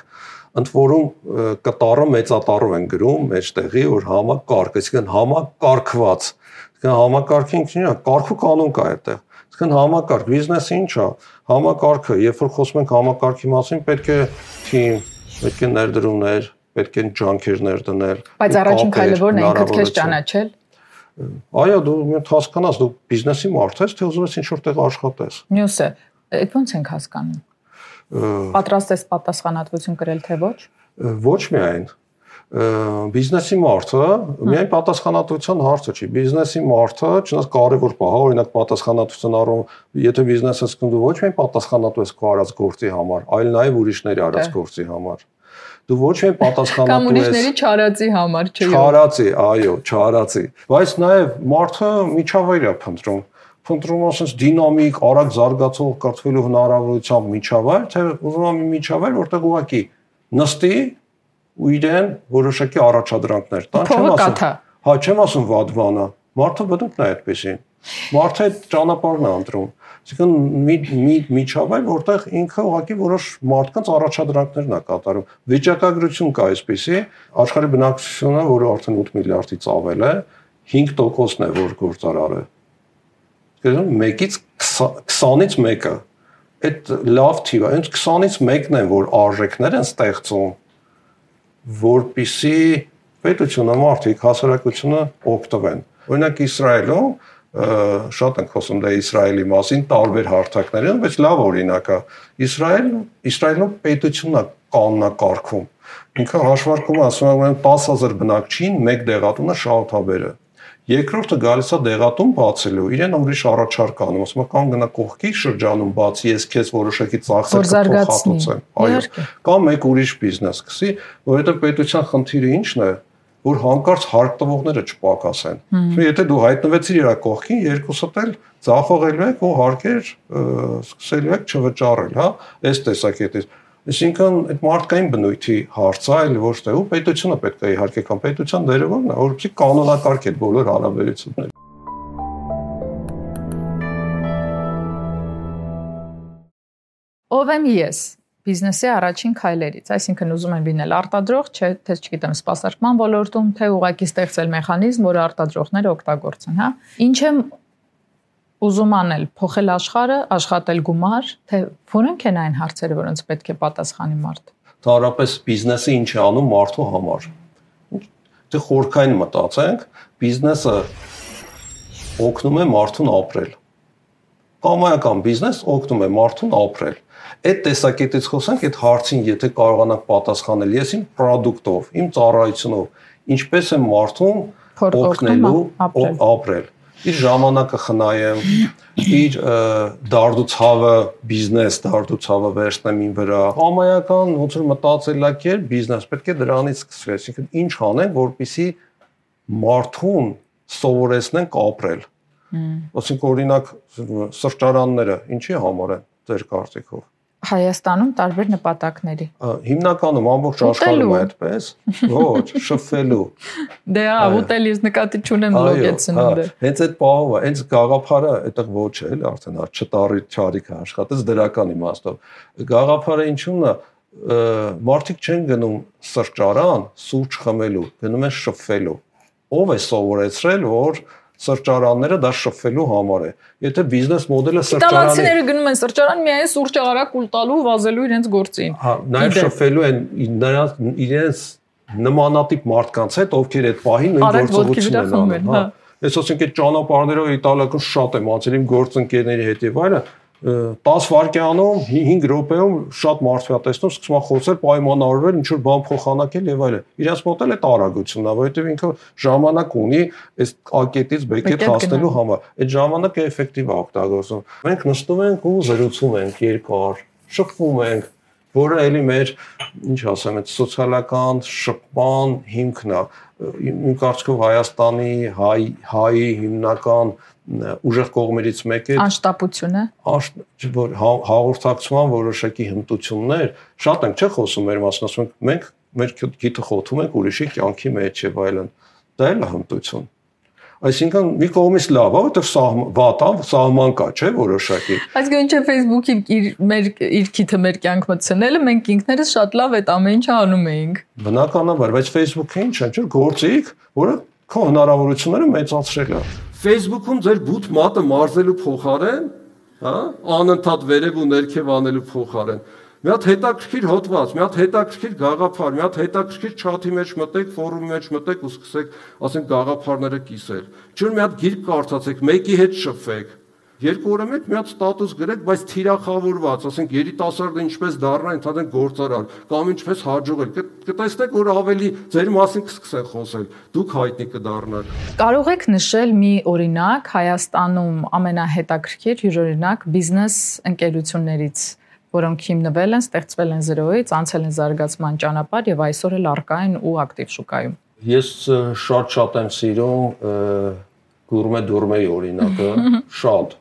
ընդ որում կտարը մեծատառով են գրում մեջտեղի որ համակարգ այսինքն համակարգված այսինքն համակարգին ինչ է կարգու կանոն կա այդտեղ այսինքն համակարգ բիզնեսը ինչ է համակարգը, երբ որ խոսում ենք համակարգի մասին, պետք է թիմ, պետք է ներդրումներ, պետք է ջանքերներ դնել։ Բայց առաջին քայլը ո՞րն է ինքդ քեզ ճանաչել։ Այո, դու ինձ հասկանաս, դու բիզնեսի մարդ ես, թե ուզում ես ինչ-որ տեղ աշխատես։ Մյուսը, այդ ո՞նց ենք հասկանում։ Պատրաստ ես պատասխանատվություն կրել թե ոչ։ Ոչ միայն բիզնեսի մարդը միայն պատասխանատվության հարցը չի։ Բիզնեսի մարդը չնայած կարևոր բան, օրինակ պատասխանատվության առում, եթե բիզնեսը սկսում ոչ միայն պատասխանատու ես քո արած գործի համար, այլ նաև ուրիշների արած գործի համար դու ոչ միայն պատասխանատու ես կամ ուրիշների չարացի համար, չէ՞։ Չարացի, այո, չարացի։ Բայց նաև մարդը միջավայր է փնտրում փնտրում ասես դինամիկ, արագ զարգացող կրթվելու հնարավորությամբ միջավայր, թե ուզում եմ միջավայր, որտեղ ուղակի նստի ու իրեն որոշակի առաջադրանքներ տան, չեմ ասում։ Հա, չեմ ասում վատ բանա։ Մարդը բդուկ նա այդպեսին։ Մարդը այդ ճանապարհն է ընտրում։ Այսինքն մի մի միջավայր, որտեղ ինքը ուղղակի որոշ մարդկանց առաջադրանքներն է կատարում։ Վիճակագրություն կա այսպեսի, աշխարհի բնակչությունը, որը արդեն 8 միլիարդից ավել է, 5%-ն է, որ գործարար է։ Գիտեմ, 1-ից 20-ից 1-ը այդ լավ թիվ է։ Հենց 20-ից 1-ն է, որ արժեքներ են ստեղծում որպիսի պետությունը մարդիկ հասարակությունը օգտվեն։ Օրինակ Իսրայելում շատ ենք խոսում դա Իսրայելի մասին տարբեր հարթակներում, բայց լավ օրինակ է։ Իսրայել Իսրայելում պետությունն է կանոնակարգում։ Ինքը հաշվարկում ասում է 10000 բնակչին մեկ դեղատունը շահութաբերը Երկրորդը գալիս է դեղատուն բացելու, իրեն ուրիշ առաջարկ անում, ասում է կամ գնա կողքի շրջանում բացի, ես քեզ որոշակի ծախսեր կփոխհատուցեմ։ Այո։ Կամ մեկ ուրիշ բիզնես սկսի, որովհետև պետության խնդիրը ի՞նչն է, որ հանկարծ հարկ տվողները չպակասեն։ Եթե դու հայտնվեցիր իր կողքին, երկուսդ էլ ձախողելու եք ու հարկեր սկսելու եք չվճարել, հա, այս տեսակետից Այսինքն այդ մարդկային բնույթի հարցը այլ ոչ թե ու պետությունը պետք է իհարկե կամ պետության դերը որն է, որովհետեւ կանոնակարգ է բոլոր հարաբերությունները։ Ով եմ ես բիզնեսի առաջին քայլերից, այսինքն ուզում եմ լինել արտադրող, չէ, թե չգիտեմ, սպասարկման ոլորտում, թե ուղակի ստեղծել մեխանիզմ, որը արտադրողները օգտագործեն, հա։ Ինչ եմ ուզում անել, փոխել աշխարհը, աշխատել գումար, թե որոնք են այն հարցերը, որոնց պետք է պատասխանի մարդ։ Տարապես բիզնեսը ինչ է անում մարդու համար։ Դե խորքային մտածենք, բիզնեսը օգնում է մարդուն ապրել։ Կամայական բիզնես օգնում է մարդուն ապրել այդ տեսակետից խոսանք, այդ հարցին եթե կարողանանք պատասխանել, ես իմ product-ով, իմ ծառայությունով ինչպես եմ մարդուն օգնելու ապրել իր ժամանակը խնայեմ, իր դարդուցավը բիզնես, դարդուցավը վերցնեմ ին վրա։ Համայական ոնց որ մտածելակերպ բիզնես պետք է դրանից սկսվի, այսինքն ինչ անենք, որպիսի մարդուն սովորեցնենք ապրել։ Ասենք օրինակ սրճարանները ինչի համար են ձեր կարծիքով Հայաստանում տարբեր նպատակների։ Հիմնականում ամբողջ աշխարհում այդպես։ Ոչ, շփվելու։ Դե հա, ուտելիս նկատի չունեմ լոգեցնունդը։ Հենց այդ պահով, հենց գաղափարը այդտեղ ոչ է, էլի արդեն չտարի չարիքը աշխատեց դրական իմաստով։ Գաղափարը ինչու՞մն է մարդիկ չեն գնում սրճարան սուրճ խմելու, գնում են շփվելու։ Ով է սովորեցրել, որ սրճարանները դա շփվելու համար է։ Եթե բիզնես մոդելը սրճարանի Իտալացիները գնում են սրճարան միայն սուրճը արագ ուլ տալու, վազելու իրենց գործին։ Հա, նաև շփվելու են նրանց իրենց նմանատիպ մարդկանց հետ, ովքեր այդ պահին նույն գործողությունն են անում, հա։ Ես ասենք այդ ճանապարհներով իտալական շատ եմ անցել իմ գործընկերների հետ եւ այլն, 10 վայրկյանում 5 րոպեում շատ մարդու տեսնում սկսում է խոսել, պայմանավորվել, ինչ որ բան փոխանակել եւ այլն։ Իրենց մոտ էլ է տարագությունն է, որովհետեւ ինքը ժամանակ ունի այս ակետից բեկետ հասնելու համար։ Այդ ժամանակը էֆեկտիվ է օգտագործում։ Մենք նստում ենք ու զրուցում ենք երկար, շփվում ենք, որը էլի մեր ինչ ասեմ, այդ սոցիալական շփման հիմքն է։ Իմ կարծիքով Հայաստանի հայ հայի հիմնական ուժեղ կողմերից մեկը անշտապությունը որ հա, հաղորդակցման որոշակի հմտություններ շատ ենք չէ խոսում մեր մասն ասում ենք մենք մեր գիտը խոթում ենք ուրիշի կյանքի մեջ եւ այլն դա էլ հմտություն Այսինքն մի կողմից լավ է, որովհետև սահման վատա, սահման կա, չէ, որոշակի։ Այսինքն չէ Facebook-ի իր մեր իր քիթը մեր կյանք մտցնելը, մենք ինքներս շատ լավ այդ ամեն ինչը անում էինք։ Բնականաբար, բայց Facebook-ը ինչ է, չէ, գործիք, որը քո հնարավորությունները մեծացրել է։ Facebook-ում ձեր բութ մատը մարզելու փոխարեն, հա, անընդհատ վերև ու ներքև անելու փոխարեն մի հատ հետաքրքիր հոդված, մի հատ հետաքրքիր գաղափար, մի հատ հետաքրքիր չաթի մեջ մտեք, ֆորումի մեջ մտեք ու սկսեք, ասենք գաղափարները կիսել։ Չէ՞ մի հատ գիրք կարդացեք, մեկի հետ շփվեք, Երկու օրը մեկ մի հատ ստատուս գրեք, բայց թիրախավորված, ասենք երիտասարդը ինչպես դառնա ընդհանրեն գործարար կամ ինչպես հաջողել։ Կտեսնեք, որ ավելի ձեր մասին կսկսեն խոսել։ Դուք հայտնի կդառնաք։ Կարող եք նշել մի օրինակ Հայաստանում ամենահետաքրքիր յուրօրինակ բիզնես ընկերություններից որոնք հիմնվել են, ստեղծվել են զրոյից, անցել են զարգացման ճանապարհ եւ այսօր էլ առկա են ու ակտիվ շուկայում։ Ես շատ-շատ եմ սիրում գուրմե դուրմեի օրինակը, շատ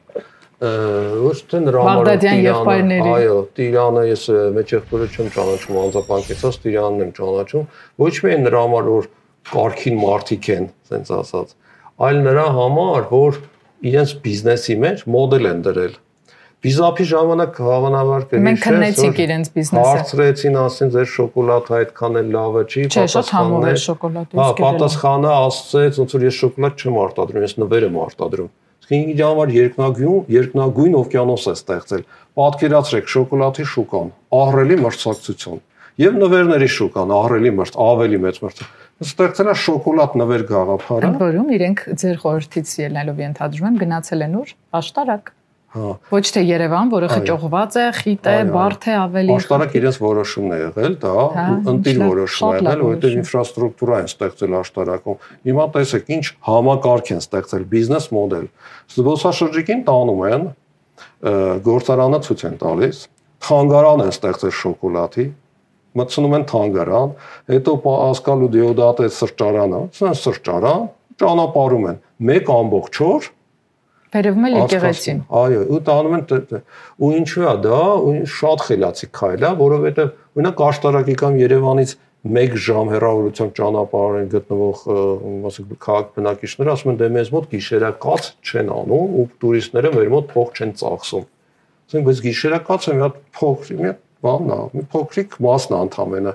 ոչ թե նրա համար Տիրանը, այո, Տիրանը ես մեջեղբորը չեմ ճանաչում, անձապանկեցած Տիրանն եմ ճանաչում, ոչ միայն նրա համար որ կարքին մարդիկ են, ասենց ասած, այլ նրա համար որ իրենց բիզնեսի մեջ մոդել են դրել Վիզապի ժամանակ հավանաբար կհիշես Մենք քննեցինք իրենց բիզնեսը։ Հարցրեցին, ասին ձեր շոկոլադը այդքան էլ լավը չի, պատասխանը։ Չէ, շատ համով է շոկոլադը։ Հա, պատասխանը ասցեց, ոնց որ ես շոկոլադ չեմ արտադրում, ես նվեր եմ արտադրում։ Իր համար երկնագույն, երկնագույն օվկիանոս է ստեղծել։ Պատկերացրեք շոկոլադի շուկան, ահռելի մրցակցություն եւ նվերների շուկան, ահռելի մրց, ավելի մեծ մրց ստեղծել է շոկոլադ նվեր գաղափարը։ Ընդ որում իրենք ձեր խորհրդից ելնելով ենթադրում եմ գնացել են ուր աշտարակ։ Հա։ Ոչ թե Երևան, որը խճողված է, խիտ է, բարդ է ավելի։ Աշտարակ իրենց որոշումն է եղել, դա հա, ընտիր որոշում է եղել, որովհետև ինֆրաստրուկտուրա են ստեղծել աշտարակում։ Հիմա տեսեք, ինչ համակարգ են ստեղծել, բիզնես մոդել։ Զբոսաշրջիկին տանում են գործարանը ցույց են տալիս, թանգարան են ստեղծել շոկոլադի, մտցնում են թանգարան, հետո ասկալու դիոդատ է սրճարանը, սրճարան, ճանապարհում են 1.4 Վերևում էլ եկեղեցին։ Այո, ու տանում են ու ինչու է դա, ու շատ խելացի քայլ է, որովհետև օրինակ աշտարակի կամ Երևանից 1 ժամ հեռավորության ճանապարհին գտնվող ասենք քաղաք բնակիչները ասում են դե մեզ մոտ գիշերակաց չեն անում ու տուրիստները մեր մոտ փող չեն ծախսում։ Ասենք բայց գիշերակացը մի հատ փոքր մի հատ բանն է, մի փոքրիկ մասն է ընդամենը։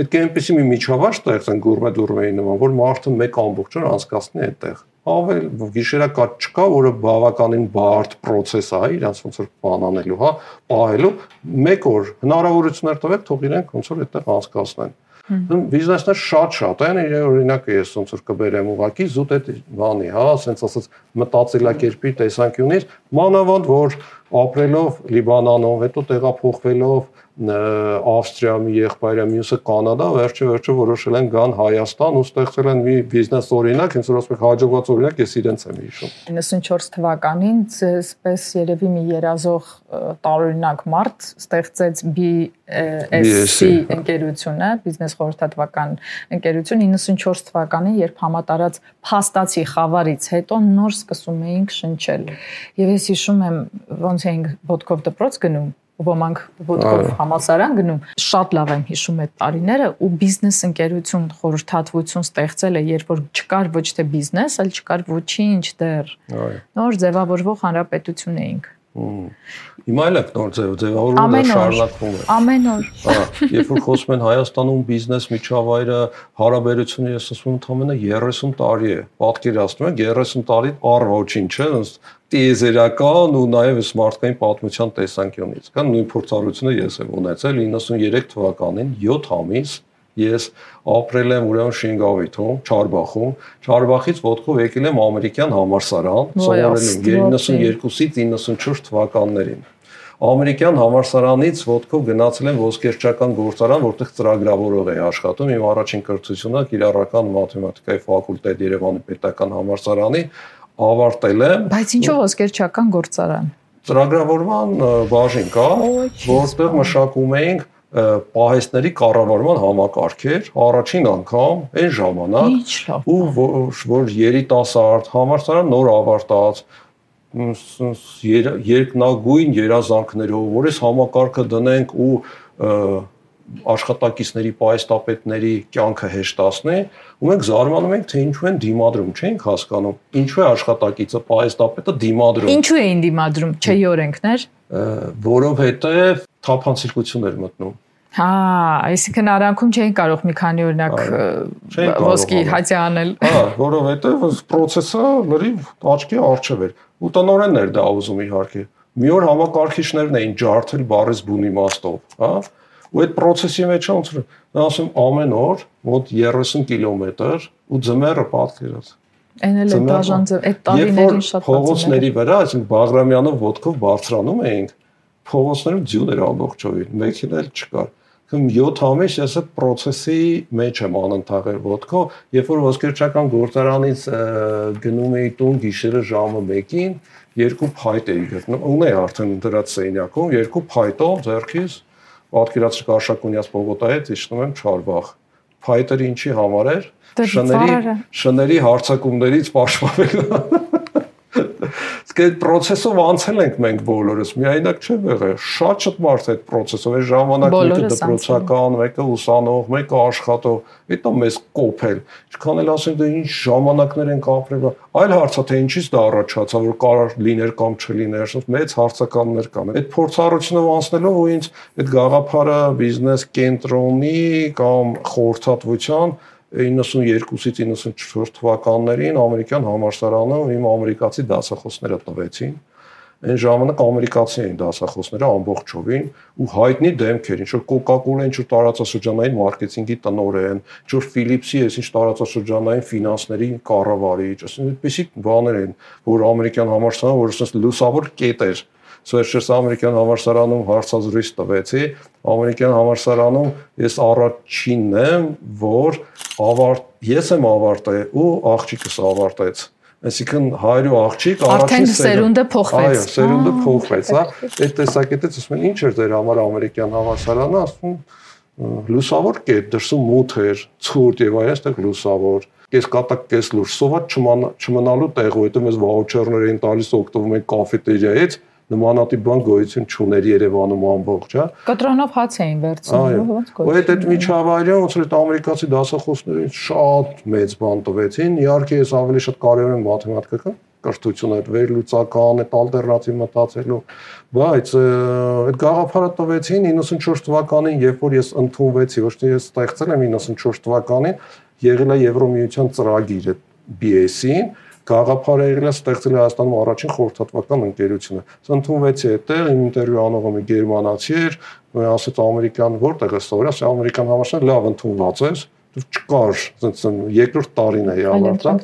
Պետք է այնպեսի մի միջավայր ստեղծեն գուրմե դուրմեի նման, որ մարդը մեկ ամբողջ օր անցկացնի այդտեղ ավել գիշերակաց չկա, որը բավականին բարդ process է, իրանց ոնց որ բան անելու, հա, պահելու, մեկ օր հնարավորություններ տվեք, թող իրենք ոնց որ այդտեղ անցկացնեն։ Բիզնեսներ շատ-շատ են, օրինակ ես ոնց որ կբերեմ ուղակի զուտ այդ բանի, հա, ասենց ասած մտածելակերպի տեսանկյունից, մանավանդ որ ապրելով Լիբանանում, հետո տեղափոխվելով Ավստրիա մի եղբայրը, մյուսը Կանադա, վերջը վերջը որոշել են գան Հայաստան ու ստեղծել են մի բիզնես օրինակ, հենց որ ասում եք հաջողված օրինակ, ես իրենց եմ հիշում։ 94 թվականին ցեսպես երևի մի երազող տարօրինակ մարդ ստեղծեց BSC ընկերությունը, բիզնես խորհրդատվական ընկերություն 94 թվականին, երբ համատարած փաստացի խավարից հետո նոր սկսում էինք շնչել։ Եվ ես հիշում եմ ոնց էինք ոդկով դպրոց գնում ոմանք ոդկով համասարան գնում շատ լավ եմ հիշում այդ տարիները ու բիզնես ընկերություն խորհրդատվություն ստեղծել է երբ որ չկար ոչ թե բիզնես այլ չկար ոչինչ դեռ նոր ձևավորվող հանրապետություն էինք Հիմա էլ է նոր ձև ձևավորումը շարունակվում է։ Ամեն օր։ Հա, երբ որ խոսում են Հայաստանում բիզնես միջավայրը, հարաբերությունը, ես ասում եմ, ընդամենը 30 տարի է։ Պատկերացնում եք 30 տարի առ ոչինչ է, ըստ տիեզերական ու նաև մարդկային պատմության տեսանկյունից։ Կան նույն փորձառությունը ես եմ ունեցել 93 թվականին 7 ամիս ես ապրել եմ ուրեմն Շինգավիթում, Չարբախում, Չարբախից ոտքով եկել եմ ամերիկյան համալսարան, սովորել եմ 92-ից 94 թվականներին։ Ամերիկյան համալսարանից ոտքով գնացել եմ ոսկերչական գործարան, որտեղ ծրագրավորող էի աշխատում։ Իմ առաջին կրթությունը կիրառական մաթեմատիկայի ֆակուլտետ Երևանի պետական համալսարանի ավարտել եմ։ Բայց ինչով ոսկերչական գործարան։ Ծրագրավորման բաժին կա, որտեղ մշակում էինք պահեստների կառավարման համակարգեր առաջին անգամ այն ժամանակ ու որ երիտասարդ համալսարան նոր ավարտած երկնագույն երազանքներով որ այս համակարգը դնենք ու աշխատակիցների, պայստապետների կյանքը հեշտացնի, ու մենք զարմանում ենք, թե ինչու են դիմադրում, չենք հասկանում։ Ինչու է աշխատակիցը, պայստապետը դիմադրում։ Ինչու էին դիմադրում, չէ՞ օրենքներ։ Որովհետև թափանցիկություն էր մտնում։ Հա, այսինքն արանքում չէին կարող մի քանի օրինակ ոսկի հացի անել։ Հա, որովհետև process-ը լրիվ աչքի առջև էր։ Ու տնորեններ դա ուզում իհարկե։ Մի օր համակարգիչներն էին ջարդել բարես բուն իմաստով, հա։ Ու այդ process-ի մեջ ոնց որ նա ասում ամեն օր մոտ 30 կիլոմետր ու ձմեռը պատկերած։ Այն էլ է դաժան ձև, այդ տարիներին շատ փողոցների վրա, այսինքն Բաղրամյանով ոդկով բարձրանում էինք, փողոցներում ձյուն էր ամբողջովին, մեքենա էլ չկար քան 7 ամիս ես այդ process-ի մեջ եմ անընդհատ ոդկո, երբ որ ոսկերչական գործարանից գնում էի տուն գիշերը ժամը 1-ին, երկու փայտ էի գտնում, ունեի արդեն դրած սենյակում, երկու փայտով ձեռքից պատկերացրի Կաշակունյաց Պողոտայից իջնում եմ Չարբախ։ Փայտերը ինչի համար էր։ Շների շների հարցակումներից պաշտպանելու Իսկ այդ process-ով անցել ենք մենք բոլորս, միայնակ չեմ եղել։ Շատ-շատ մարդ այդ process-ով է ժամանակ մեկը դպրոցական, մեկը ուսանող, մեկը աշխատող, հետո մեզ կոփել։ Ինչքան էլ ասենք դե ինչ ժամանակներ ենք ապրել, այլ հարցա թե ինչից դա առաջացա, որ կարող լիներ կամ չլիներ, ասես մեծ հարցականներ կան։ Այդ փորձառությունով անցնելով ու ինձ այդ գաղափարը բիզնես կենտրոնի կամ խորհրդատվության 92-ից 94 թվականներին ամերիկյան համալսարանը իմ ամերիկացի դասախոսները տվեցին։ Այն ժամանակ ամերիկացի էին դասախոսները ամբողջովին ու հայտնի դեմքեր, ինչ որ Coca-Cola, ինչ որ տարածաշրջանային մարքեթինգի տնօրեն, ինչ որ Philips-ի, այս ինչ տարածաշրջանային ֆինանսների կառավարիչ, ասեն այդպեսի բաներ են, որ ամերիկյան համալսարանը, որ ասես լուսավոր կետ էր Սվերշերս ամերիկյան համալսարանում հարցազրույց տվեցի։ Ամերիկյան համալսարանում ես առաջինն եմ, որ ավարտ ես եմ ավարտել ու աղջիկս ավարտեց Այսինքն հայրու աղջիկ առաջին սերունդը փոխվեց։ Այո, սերունդը փոխվեց, հա։ Այդ տեսակետից ասում են, ինչ էր դեր համար ամերիկյան հավասարանը, ասում լուսավոր կետ, դրսում մութ էր, ցուրտ եւ այստեղ լուսավոր։ կես կատակ կես լուրջ սոված չմնալու տեղը, որտեղ մեզ վաուչերներ էին տալիս օգտվում ենք կաֆետերիայից, նմանատիպ բան գոյություն չուներ Երևանում ամբողջ, հա։ Կտրոնով հաց էին վերցնում, ոնց գոյություն։ Այդ այդ միջավայրը ոնց որ այդ ամերիկացի դասախոսներին շատ մեծ բան տվեցին։ Իհարկե, ես ավելի շատ կարևոր եմ մաթեմատիկական կրթությունը, այդ վերլուծական, այդ ալտերնատիվ մտածելու, բայց այդ գաղափարը տվեցին 94 թվականին, երբ որ ես ընդունվեցի, ոչ թե ես ստեղծել եմ 94 թվականին, եղել է Եվրոմիության ծրագիր այդ BS-ին, գաղափարը եղել է ստեղծել Հայաստանում առաջին խորհրդատվական ընկերությունը։ Սա ընդունվեցի այդտեղ, իմ ինտերվյու անողը մի գերմանացի էր, ասաց ամերիկան որտեղ է ստորը, ասա ամերիկան համաշխարհ լավ ընդունված է, չկար, ասենց երկրորդ տարին է ավարտա։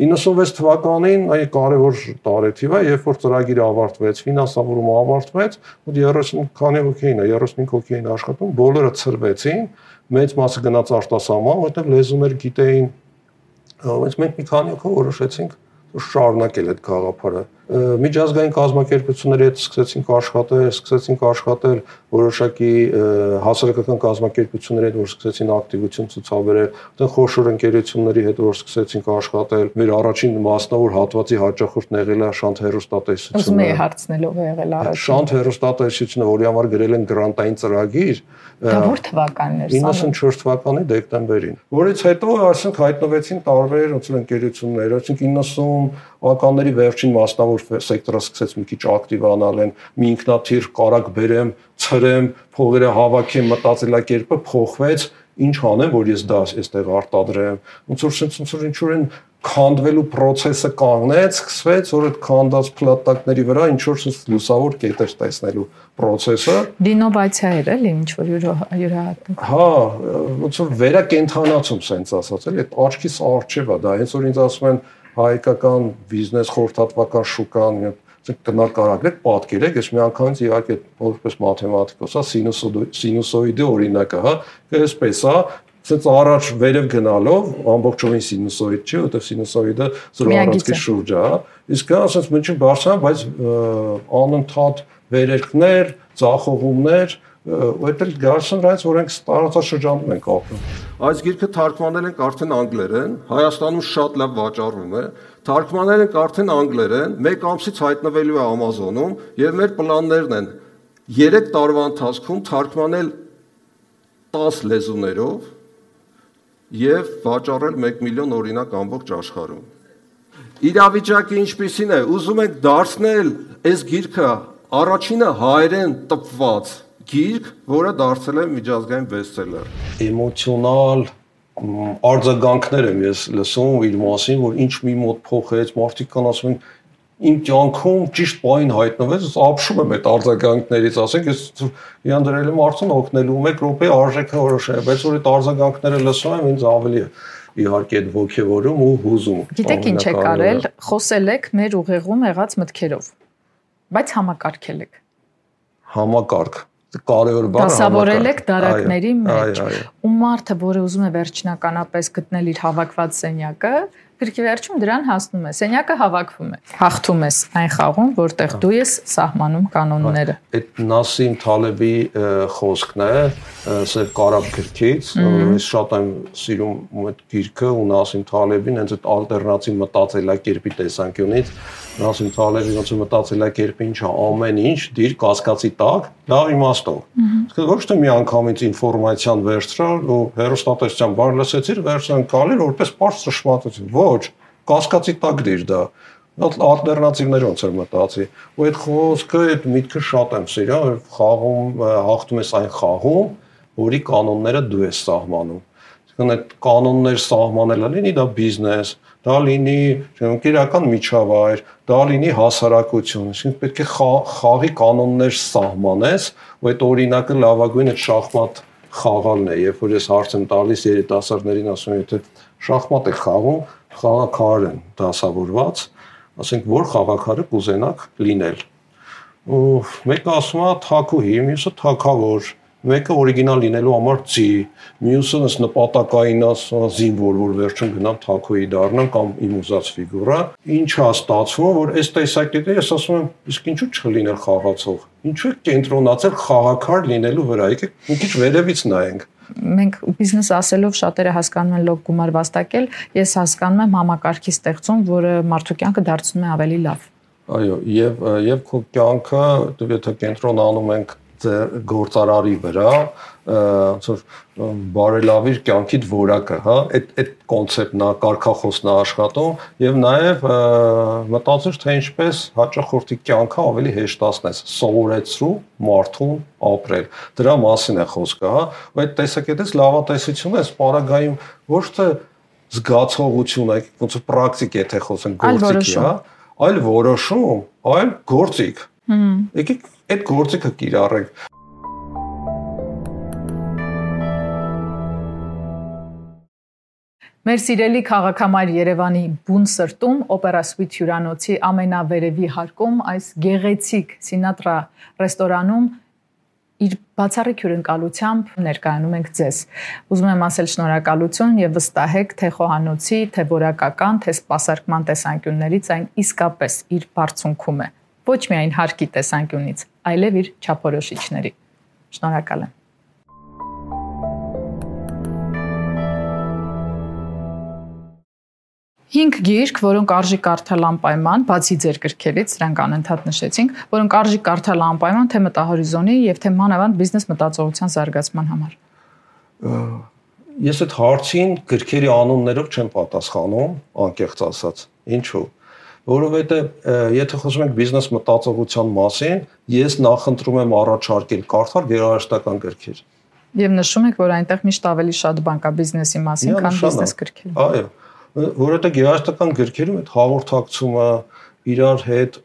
96 թվականին այ կարևոր տարեթիվ է, երբ որ ծրագիրը ավարտվեց, ֆինանսավորումը ավարտվեց, ու 30 քանի հոգի էին, 35 հոգի էին աշխատում, բոլորը ծրվեցին, մեծ մասը գնաց արտասահման, որտեղ լեզուներ գիտեին, Բայց մենք մի քանի օր որոշեցինք շարունակել այդ գաղափարը միջազգային կազմակերպությունների հետ սկսեցինք աշխատել, սկսեցինք աշխատել որոշակի հասարակական կազմակերպությունների հետ, որ սկսեցին ակտիվություն ցուցաբերել, այդտեղ խոշոր ընկերությունների հետ, որ սկսեցինք աշխատել։ Մեր առաջին մասնավոր հատվածի հաճախորդն եղել է Շանթ հերոստատեսությունը։ Ուզում եի հարցնելով եղել առաջին։ Շանթ հերոստատեսությունը, որի համար գրել են գրանտային ծրագիր, Դա որ թվականն էր սա։ 94 թվականի դեկտեմբերին։ Որից հետո ասենք հայտնվեցին տարբեր ոնց ընկերություններ, ասենք 90 թվականների վերջին մասնավոր որ սեկտորը սկսեց մի քիչ ակտիվանալ են, մի ինքնաթիռ կարակ բերեմ, ցրեմ, փողերը հավաքեմ, մտածելակերպը փոխվեց, ինչ անեմ, որ ես դա այստեղ արտադրեմ։ Ոնց որ ոնց որ ինչ որ են քանդվելու process-ը կանգնեց, սկսվեց, որ այդ քանդած փլատակների վրա ինչ որ լուսավոր կետեր տեսնելու process-ը։ Դինովացիա էր էլի, ինչ որ յուրահատուկ։ Հա, ոնց որ վերակենթանացում sense ասած, էլի այդ աչքիս արջև է դա, հենց որ ինձ ասում են հայկական բիզնես խորհրդատվական շուկան կնակարագրեք, պատկերեք, ես մի անգամից իհարկե որպես մաթեմատիկոս, հա սինուսոիդի օրինակը, հա, այսպես, հա, ցած առաջ վերև գնալով ամբողջովին սինուսոիդ չի, որտեղ սինուսոիդը 0 առանցքի շուրջ է, հա։ Իսկ դա ասած մենք չբարձրան, բայց անընդհատ վերերքներ, ցախողումներ, այդ էլ գարշն դրանից որ ենք տարածաշրջանում ենք ապրում։ Այս գիրքը թարգմանել ենք արդեն անգլերեն, Հայաստանում շատ լավ վաճառվում է, թարգմանել ենք արդեն անգլերեն, 1 ամսից հայտնվելու է Amazon-ում եւ մեր պլաններն են 3 տարվա ընթացքում թարգմանել 10 լեզուներով եւ վաճառել 1 միլիոն օրինակ ամբողջ աշխարհում։ Իրավիճակը ինչպեսին է, ուզում եք դարձնել այս գիրքը առաջինը հայերեն տպված գիրք, որը դարձել է միջազգային բեսթսելեր։ Էմոցիոնալ արձագանքներ եմ ես լսում իր մասին, որ ինչ մի մոտ փոխեց, մարդիկ կան ասում են իմ կյանքում ճիշտ բային հայտնվեց, ես ապշում եմ այդ արձագանքներից, ասենք ես իրան դրել եմ արդեն օգնելու 1 րոպե արժեքը որոշել, բայց որ այդ արձագանքները լսում եմ, ինձ ավելի իհարկե այդ ողջևորում ու հուզում։ Գիտեք ինչ եք արել, խոսել եք մեր ուղեղում եղած մտքերով, բայց համակարգել եք։ Համակարգ կարևոր բան դասավորել եք դարակների մեջ ու մարդը որը ուզում է վերջնականապես գտնել իր հավաքված սենյակը Գրքի վերջում դրան հասնում է։ Սենյակը հավաքվում է։ Հաղթում ես այն խաղում, որտեղ դու ես սահմանում կանոնները։ Այդ Նասիմ Թալեբի խոսքն է, Սև կարապ գրքից, ես շատ եմ սիրում այդ գիրքը ու Նասիմ Թալեբին հենց այդ ալտերնատիվ մտածելակերպի տեսանկյունից Նասիմ Թալեբի ոնց մտածելակերպը ինչա ամեն ինչ դիր կասկածի տակ լավ իմաստով։ Իսկ ոչ թե մի անգամից ինֆորմացիան վերցրալ ու հերոստատեսության բան լսեցիր, վերցան գալի որպես པարզ ճշմարտություն։ Ոչ, կասկածի տակ դիր դա ալտերնատիվներ ոնց էր մտածի ու այդ խոսքը այդ միտքը շատ եմ սիրում խաղում հաղթում ես այն խաղում որի կանոնները դու ես սահմանում այսինքն այդ կանոններ սահմանելը լինի դա բիզնես դա լինի իրական միջավայր դա լինի հասարակություն այսինքն պետք է խաղի կանոններ սահմանես ու այդ օրինակը լավագույն այդ շախմատ խաղալն է երբ որ ես հարց եմ տալիս երիտասարդներին ասում եմ եթե շախմատ եք խաղում խաղակար են դասավորված ասենք որ խաղակարը կուզենաք լինել ու մեկը ասում է թակուհի մյուսը թակավոր մեկը օրիգինալ լինելու համար ծի, մյուսը ըստ նպատակային զինվոր, որ վերջում գնամ թակոյի դառնամ կամ իմ ուզած ֆիգուրա, ինչա ստացվում, որ այս տեսակետը ես ասում եմ, իսկ ինչու չլինել խաղացող։ Ինչու է կենտրոնացել խաղակար լինելու վրա։ Եկեք մի քիչ վերևից նայենք մենք բիզնես ասելով շատերը հասկանում են լոկ գումար վաստակել, ես հասկանում եմ համակարգի ստեղծում, որը մարդու կյանքը դարձնում է ավելի լավ։ Այո, եւ եւ քո կյանքը, եթե կենտրոնանում ենք գործարարի վրա, ոնց որ բարելավիր կյանքիդ որակը, հա, այդ այդ կոնցեպտն է, կարկախոսն է աշխատում եւ նաեւ մտածիր թե ինչպես հաճախորդի կյանքը ավելի հեշտացնես, սովորեցրու մարդուն ապրել։ Դրա մասին է խոսքը, հա։ Ու այդ տեսակետից լավատեսությունը սպարագայում ոչ թե զգացողություն է, ոնց որ պրակտիկ է թե խոսենք գործիքի, հա, այլ որոշում, այլ գործիք։ Հմ։ Եկեք այդ գործիքը կիրառենք։ Մեր սիրելի քաղաքամայր Երևանի բուն սրտում օպերա սուիթ հյուրանոցի ամենավերևի հարկում այս գեղեցիկ Սինատրա ռեստորանում իր բացառիկ հյուրընկալությամբ ներկայանում ենք ձեզ։ Ուզում եմ ասել շնորհակալություն եւ վստահեք թե խոհանոցի, թե որակական, թե սպասարկման տեսանկյուններից այն իսկապես իր բարձունքում է։ Ոչ միայն հարկի տեսանկյունից, այլև իր չափորոշիչների։ Շնորհակալ եմ։ 5 գիրք, որոնք արժի կարդալ անպայման, բացի ձեր գրքերից, դրանք անընդհատ նշեցինք, որոնք արժի կարդալ անպայման թե մտահորիզոնի եւ թե մանավանդ բիզնես մտածողության զարգացման համար։ Ես այդ հարցին գրքերի անուններով չեմ պատասխանում, անկեղծ ասած։ Ինչու՞ որովհետև եթե խոսում ենք բիզնես մտածողության մասին, ես նախընտրում եմ առաջարկել կարդալ գերարշտական գրքեր։ Եվ նշում եք, որ այնտեղ միշտ ավելի շատ բան կա բիզնեսի մասին, քան բիզնես գրքերի։ Այո որովհետեւ գեղարշտական գրքերում այդ հաղորդակցումը իրար հետ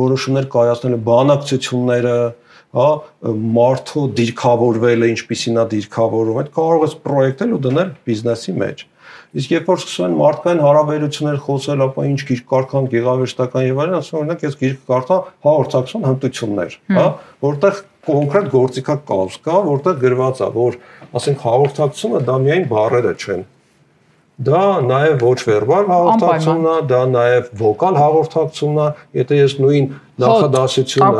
որոշումներ կայացնելը, բանակցությունները, հա, մարդու դիրքավորվելը, ինչպիսին է դիրքավորում, այդ կարող ես պրոյեկտել ու դնել բիզնեսի մեջ։ Իսկ երբ որ սկսում են մարդկային հարաբերություններ խոսել, ապա ինչ գիրք կարդան գեղարվեստական եւ այլն, ասում օրինակ ես գիրք կարդա հաղորդակցություն հմտություններ, հա, որտեղ կոնկրետ գործիքա կազ կա, որտեղ գրված է, որ ասենք հաղորդակցությունը դա միայն բառերը չեն, Դա նաև ոչ վերբալ հաղորդակցումն է, դա նաև վոկալ հաղորդակցումն է, եթե ես նույն նախադասությունը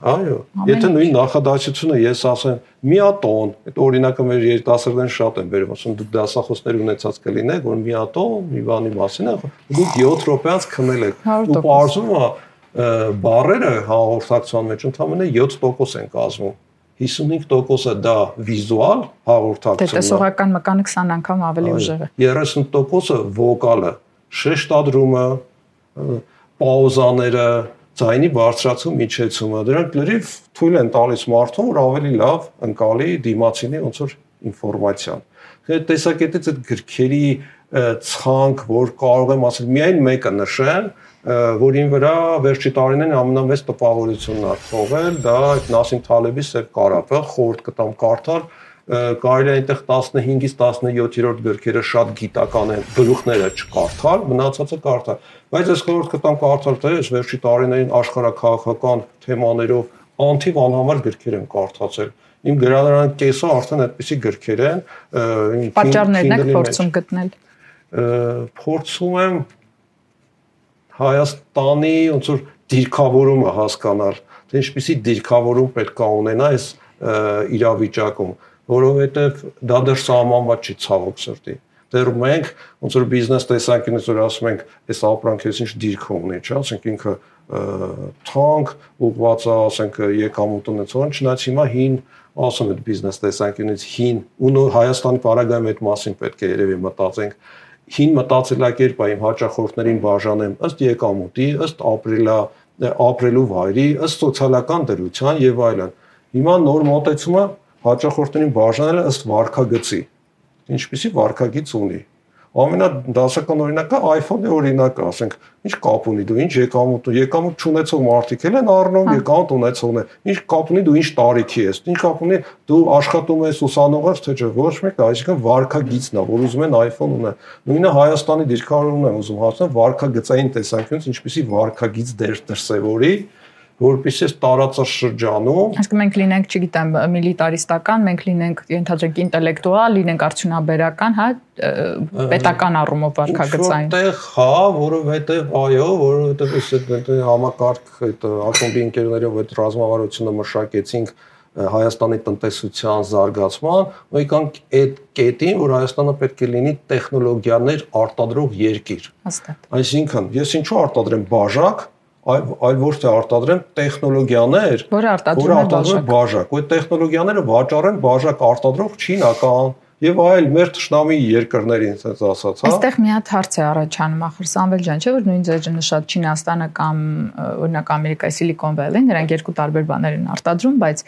Այո, եթե նույն նախադասությունը ես ասեմ միատոն, այդ օրինակը մեր երիտասարդներն շատ են վերում, ասում դուք դասախոսներ ունեցած կլինեք, որ միատոն մի բանի մասին է, դուք 7 րոպեանց քնել եք։ Ու բարձում է բարերը հաղորդակցության մեջ ընդամենը 7% են կազմում 55%-ը դա վիզուալ հաղորդակցությունն է։ Դե տեսողական մկանը 20 անգամ ավելի ուժեղ է։ 30%-ը վոկալը, շեշտադրումը, պաուզաները, ձայնի բարձրացում, իջեցումը։ Դրանք լրիվ թույլ են տալիս մարդուն, որ ավելի լավ ընկալի դիմացինի ոնց որ ինֆորմացիան։ Այդ տեսակետից այդ գրքերի ցանկ, որ կարող եմ ասել միայն մեկը նշեմ, որին վրա վերջի տարիներին ամենամեծ տպավորությունն ա թողել, դա այդ Նասիմ Թալեբի Սև կարապը խորտ կտամ կարդալ, կարելի է այնտեղ 15-ից 17-րդ գրքերը շատ գիտական են, գլուխները չկարդալ, մնացածը կարդալ։ Բայց ես խորտ կտամ այս վերջի տարիներին աշխարհակաղակական թեմաներով անթիվ անհամար գրքեր եմ կարդացել իմ գրադարանի կեսը արդեն այդպիսի գրքեր են պատճառներն եք փորձում գտնել փորձում եմ Հայաստանի ոնց որ դիրքավորումը հասկանալ, թե ինչպիսի դիրքավորում պետք է ունենա այս իրավիճակում, որովհետև դա դեռ սահմանված չի ցավոք սրտի դեռ մենք ոնց որ բիզնես տեսանկյունից որ ասում ենք այս ապրանքից ինչ դիրք ունի, չէ՞, ասենք ինքը թանկ ուղղված է, ասենք եկամուտ ունեցող, չնայած հիմա հին ասում եմ բիզնես տեսանկյունից հին ու Հայաստանի բարագայում այդ մասին պետք է երևի մտածենք հին մտածելակերպ է իմ հաճախորդներին բաժանեմ ըստ եկամուտի, ըստ ապրելա ապրելու վայրի, ըստ սոցիալական դրության եւ այլն։ Հիմա նոր մոտեցումը հաճախորդներին բաժանել ըստ վարկագծի։ Ինչպիսի վարկագիծ ունի ամենադասական օրինակը iPhone-ի օրինակը, ասենք, ինչ կապ ունի դու, ինչ եկամուտ, եկամուտ չունեցող մարդիկ են առնում, հա։ եկամուտ ունեցողն է։ Ինչ կապ ունի դու ինչ տարիքի ես, ինչ կապ ունի դու աշխատում ես ուսանող ես, թե չէ, ոչ մեկ, այսինքն վարկագիծն է, որ ուզում են iPhone ունենա։ Նույնը Հայաստանի դիրքավորումն եմ ուզում հասնել վարկագծային տեսանկյունից, ինչպիսի վարկագիծ դեր դրսևորի, որպեսզի տարածաշրջանում Իսկ մենք լինենք, չգիտեմ, միլիտարիստական, մենք լինենք ենթադրենք ինտելեկտուալ, լինենք արդյունաբերական, հա, պետական առումով վարկագծային։ Որտեղ, հա, որովհետև այո, որովհետև այս այդ համակարգ այդ ակումբի ընկերներով այդ ռազմավարությունը մշակեցինք Հայաստանի տնտեսության զարգացման, ու եկանք այդ կետին, որ Հայաստանը պետք է լինի տեխնոլոգիաներ արտադրող երկիր։ Հաստատ։ Այսինքն, ես ինչու արտադրեմ բաժակ, այլ այլ ոչ թե արտադրեմ տեխնոլոգիաներ, որը արտադրում է բաժակ։ Այդ տեխնոլոգիաները վաճառեն բաժակ արտադրող չինական, եւ այլ մեր ճշնամի երկրներին, ասած ասած, հա։ Այստեղ մի հատ հարց է առաջանում, ախր Սամվել ջան, չէ՞ որ նույն ձեժը նշած Չինաստանը կամ օրինակ Ամերիկայի Silicon Valley, նրանք երկու տարբեր բաներ են արտադրում, բայց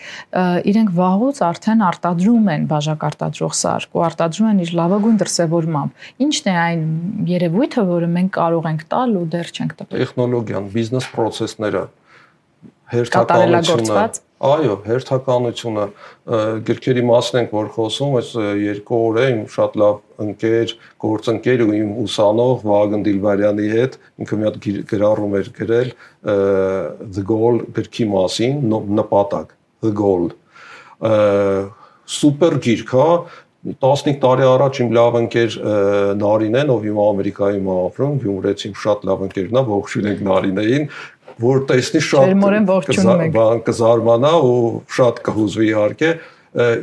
իրենք վաղուց արդեն արտադրում են բաժակ արտադրող սարք ու արտադրում են իր լավագույն դրսևորմամբ։ Ինչն է այն երևույթը, որը մենք կարող ենք տալ ու դեռ չենք տվել։ Տեխնոլոգիան, բիզնես process-ները, հերթականությունը Այո, հերթականությունը գրքերի մասն ենք որ խոսում, այս երկու օր է իմ շատ լավ ընկեր, գործընկեր ու իմ ուսանող Վագն Դիլբարյանի հետ ինքը մի հատ գրառում էր գրել The Goal գրքի մասին, նպատակ, The Goal։ Սուպեր գիրք, հա, 15 տարի առաջ իմ լավ ընկեր Նարինեն, ով հիմա Ամերիկայում ապրում, Գյումրեցի շատ լավ ընկերն է, ողջույն ենք Նարինեին, որ տեսնի շատ բան կզարմանա ու շատ կհուզվի իհարկե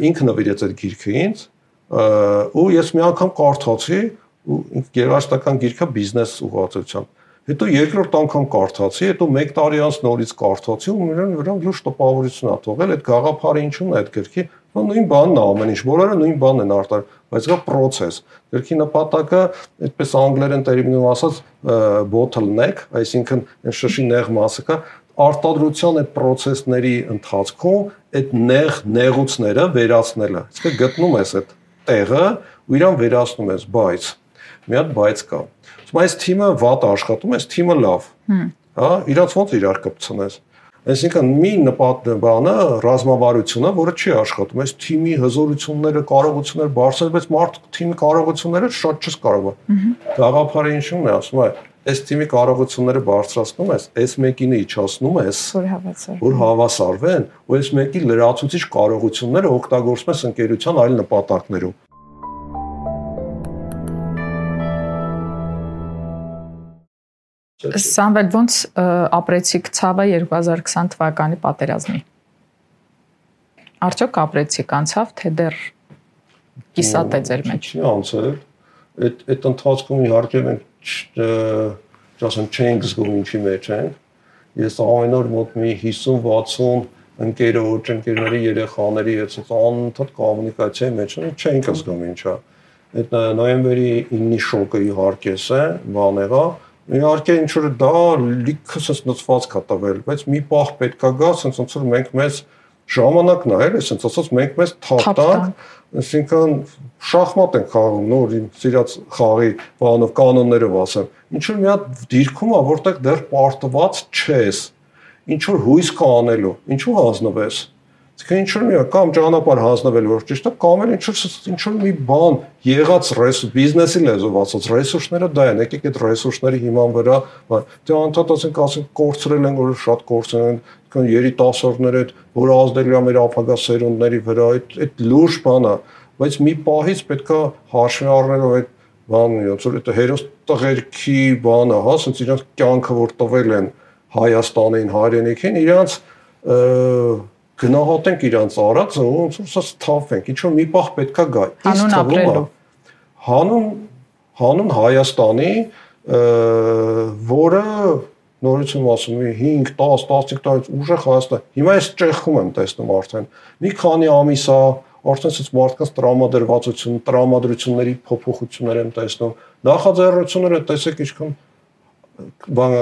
ինքը նվիրեց այդ գիրքը ինձ ու ես մի անգամ կարդացի ու երաժշտական գիրքը բիզնես ուղղվածությամբ հետո երկրորդ անգամ կարդացի հետո 1 տարի անց նորից կարդացի ու նրան վրա լուրջ տպավորություն ա թողել այդ գաղափարը ինչու՞ն է այդ գրքի նույն բանն է ամեն ինչ բոլորը նույն բանն են արտար բայց կա process գրքի նպատակը այդպես անգլերեն տերմինով ասած bottleneck այսինքն այն շշի նեղ մասը կա արտադրության այդ process-ների ընթացքում այդ նեղ նեղուցները վերացնելը իսկ գտնում ես այդ տեղը ու իրան վերացնում ես բայց մի հատ բայց կա այս թիմը վատ աշխատում, այս թիմը լավ։ Հա, իրաց ոնց իրար կպցնես։ Այսինքն մի նպատ բանը ռազմավարությունը, որը չի աշխատում, այս թիմի հզորությունները, կարողությունները բարձր, բայց մարդ թիմի կարողությունները շատ չես կարող։ Գաղափարը ինչու՞ն է ասում, այ այս թիմի կարողությունները բարձրացնում ես, այս մեկինը իջացնում ես, որ հավասար։ Որ հավասարվեն, ու այս մեկի լրացուցիչ կարողությունները օգտագործում ես ընկերության այլ նպատակներում։ Սամվել ոնց ապրեցիք ցավը 2020 թվականի պատերազմի։ Արդյոք ապրեցիք անցավ թե դեռ կիսատ է ձեր մեջ։ Չի անցել։ Այդ այդ ընթացքում իհարկե մենք ասեմ չենք զգում ինչի մեջ ենք։ Ես ամեն օր մոտ մի 50-60 ընկերոջ, ընկերների երեխաների հետ անընդհատ կոմունիկացիայի մեջ են, չենք զգում ինչա։ Այդ նոյեմբերի 9-ի շոկը իհարկե է, բան եղավ Իհարկե ինչ որ դա լիքը sense նծված կա տվել, բայց մի պահ պետքա գա, sense ոնց որ մենք մեզ ժամանակն է, էլի, sense ասած մենք մեզ թափտանք, այսինքն շախմատ են խաղում, նոր իմ սիրած խաղի բանով կանոններով ասեմ։ Ինչ որ մի հատ դիրքում է, որտեղ դեռ պարտված չես։ Ինչ որ հույս կա անելու, ինչու հանձնվես։ Իսկ ինչ որ մի կամ ճանապարհ հանձնվել որ ճիշտ է, կամ էլ ինչ որ ինչ որ մի բան եղած ռեսուրս բիզնեսի լեզվով ասած ռեսուրսները դա են, եկեք այդ ռեսուրսների հիման վրա դե անդադ ասենք ասենք կորցրել են որ շատ կորցրել են կան երիտասարդներ այդ որ ազդել է մեր ապագա սերունդների վրա այդ այդ լուրջ բան է բայց մի պահից պետքա հաշվի առնելով այդ բանը ոնց որ այդ հերոս տղերքի բանը հա ասենց իրանց կյանքը որ տվել են Հայաստանին հայրենիքին իրանց գնահատենք իրանց արածը ոնց որ սա թափենք ինչ որ մի պահ պետքա գա թվում է հանուն հանուն Հայաստանի որը նորից եմ ասում 5 10 15 տարից ուժեղ Հայաստան հիմա ես ճեղքում եմ տեսնում արդեն մի քանի ամիս է արդեն ցած մարդկանց տրամադրվածություն, տրամադրությունների փոփոխություններ եմ տեսնում։ Նախաձեռնությունները տեսեք ինչքան բան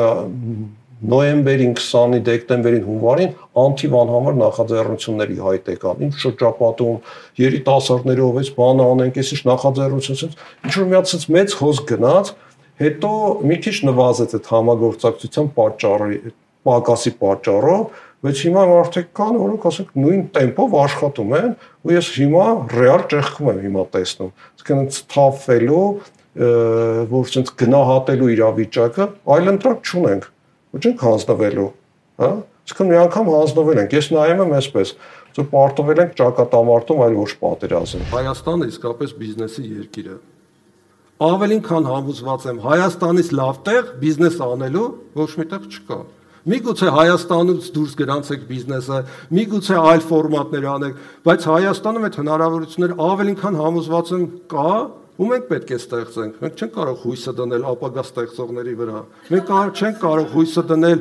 նոյեմբերին 20-ի դեկտեմբերին հունվարին անթիվան համար նախաձեռնությունների հայտ եկան ինչ շրջապատում երիտասարդներով էս բանը անենք էս ինչ նախաձեռնությունից ինչ որ միացած մեծ հոս գնաց հետո մի քիչ նվազեց այդ համագործակցության պատճառի պակասի պատճառով բայց հիմա արդեն կան որոնք ասենք նույն տեմպով աշխատում են ու ես հիմա ռեալ ճեղքում եմ հիմա տեսնում այսինքն ցտափվելու որ ցենց գնահատելու իրավիճակը այլ ընտրակ չունենք ու չենք հանձնվելու, հա? Իսկն մի անգամ հանձնվել ենք։ Ես նայում եմ այսպես, որ պարտվել ենք ճակատամարտում, այլ ոչ պատերազմ։ Հայաստանը իսկապես բիզնեսի երկիր է։ Ավելին քան համոզված եմ, Հայաստանից լավ տեղ բիզնես անելու ոչ միտեղ չկա։ Միգուցե Հայաստանից դուրս գրանցեք բիզնեսը, միգուցե այլ ֆորմատներ անեք, բայց Հայաստանում այդ հնարավորություններ ավելին քան համոզված եմ կա, ու մենք պետք է ստեղծենք։ Մենք չենք կարող հույսը դնել ապագա ստեղծողների վրա։ Մենք չենք կարող հույսը դնել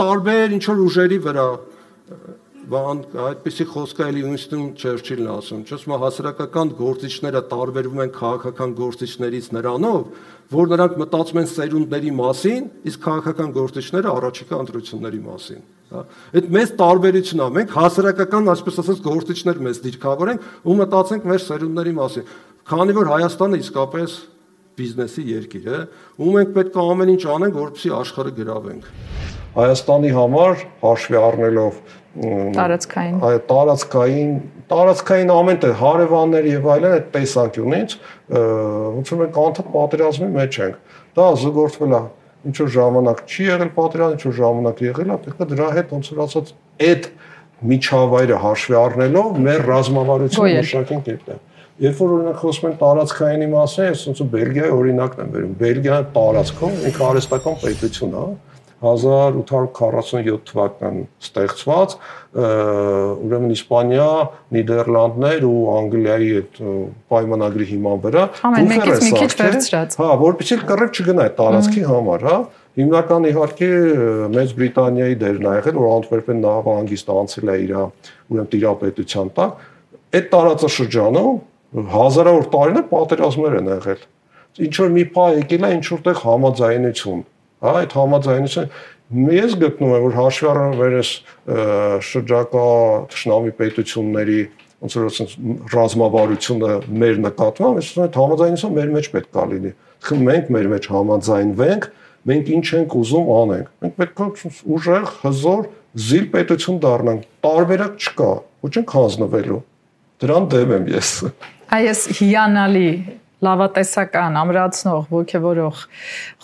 տարբեր ինչ որ ուժերի վրա բան այդպեսի խոսք է էլի Ուինստոն Չերչիլն ասում, չէ՞, մա հասարակական գործիչները տարբերվում են քաղաքական գործիչներից նրանով, որ նրանք մտածում են սերունդների մասին, իսկ քաղաքական գործիչները առաջիկա ընտրությունների մասին, հա։ Այդ մեծ տարբերությունն է։ Մենք հասարակական, այսպես ասած, գործիչներ մեզ դիրքավորենք ու մտածենք մեր սերունդների մասին։ Քանի որ Հայաստանը իսկապես բիզնեսի երկիր է, ու մենք պետք է ամեն ինչ անենք, որպեսզի աշխարհը գրավենք։ Հայաստանի համար հաշվի առնելով տարածքային այ տարածքային տարածքային ամեն տեղ հարևաններ եւ այլն այդ տեսանկյունից ոնց որ մենք անդադ պատերազմի մեջ ենք դա զգորթվել է ինչ որ ժամանակ չի եղել պատերազմ ինչ որ ժամանակ եղել է պետք է դրա հետ ոնց որ ասած այդ միջավայրը հաշվի առնելով մեր ռազմավարությունը մշակենք այդտեղ Երբ որ օրինակ խոսում են տարածքայինի մասին, ես ոնց որ Բելգիայի օրինակն եմ վերում։ Բելգիան տարածքում ինքը արհեստական պետություն է, 1847 թվականին ստեղծված, ուրեմն Իսպանիա, Նիդերլանդներ ու Անգլիայի այդ պայմանագրի հիման վրա բուֆեր է սարքել։ Հա, որպեսզի կռիվ չգնա այդ տարածքի համար, հա։ Հիմնական իհարկե Մեծ Բրիտանիայի դերն ա եղել, որ Անտվերպեն նավահանգիստ անցել է իր ուրեմն տիրապետության տակ։ Այդ տարածաշրջանում հազարավոր տարիներ պատերազմներ են եղել։ Ինչ որ մի պահ եկել է ինչ որտեղ համաձայնություն Հա, այդ համաձայնությունը ես գտնում եմ, որ հաշվի առնվերս շրջակա ճշնամի պետությունների ոնց որ ասած ռազմավարությունը մեր նկատմամբ, ես ասում եմ, համաձայնությունը մեր մեջ պետք է լինի։ մենք մեր մեջ համաձայնվենք, մենք ինչ ենք ուզում անենք։ Մենք պետք է ուժեղ, հզոր, զիլ պետություն դառնանք։ Տարբերակ չկա, ոչ ենք հանձնվելու։ Դրան դեմ եմ ես։ Այս հիանալի լավատեսական, ամրացնող, ողջևորող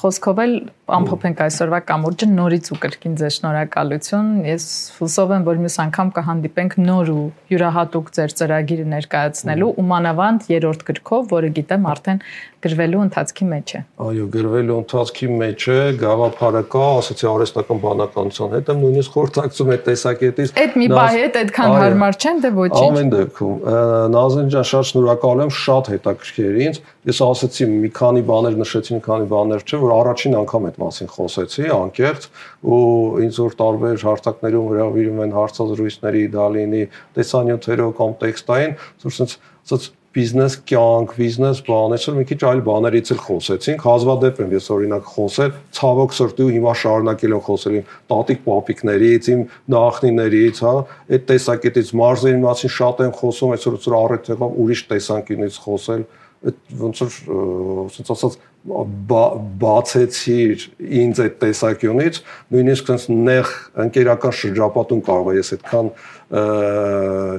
խոսքով էլ ամփոփենք այսօրվա կամուրջը նորից ու կրկին ձեզ շնորհակալություն։ Ես հուսով եմ, որ մյուս անգամ կհանդիպենք նոր ու յուրահատուկ ձեր ծրագիրը ներկայացնելու ու մանավանդ երրորդ գրքով, որը գիտեմ արդեն գրվելու ընթացքի մեջ է։ Այո, գրվելու ընթացքի մեջ է, գաղափարը կա, ասացի արհեստական բանականության հետ եմ նույնիսկ խորհրդակցում այդ տեսակետից։ Այդ մի բայ հետ այդքան հարմար չեն, դե ոչինչ։ Ամեն դեպքում Նազեն ջան, շատ շնորհակալ եմ, շատ հետաքրքիր ինձ։ Ես ասացի մի քանի բաներ նշեցի, մի քանի բաներ չէ, որ առաջին անգամ այդ մասին խոսեցի անկեղծ ու ինձ որ տարբեր հարթակներում հրավիրում են հարցազրույցների դա լինի տեսանյութերով կամ տեքստային, ասած ասած բիզնես կյանք, բիզնես բան, այսօր մի քիչ այլ բաներից էլ խոսեցինք։ Հազվադեպ եմ ես օրինակ խոսել ցավոք սրտի ու հիմա շարունակել եմ խոսել իմ տատիկ պապիկներից, իմ նախնիներից, հա, այդ տեսակետից մարզերի մասին շատ եմ խոսում, այսօր այսօր առիթ եղավ ուրիշ տեսանկյունից խոսել, այդ ոնց որ ոնց ասած բացեցիր ինձ այդ տեսակյունից, նույնիսկ sense նեղ ընկերական շրջապատում կարող է ես այդքան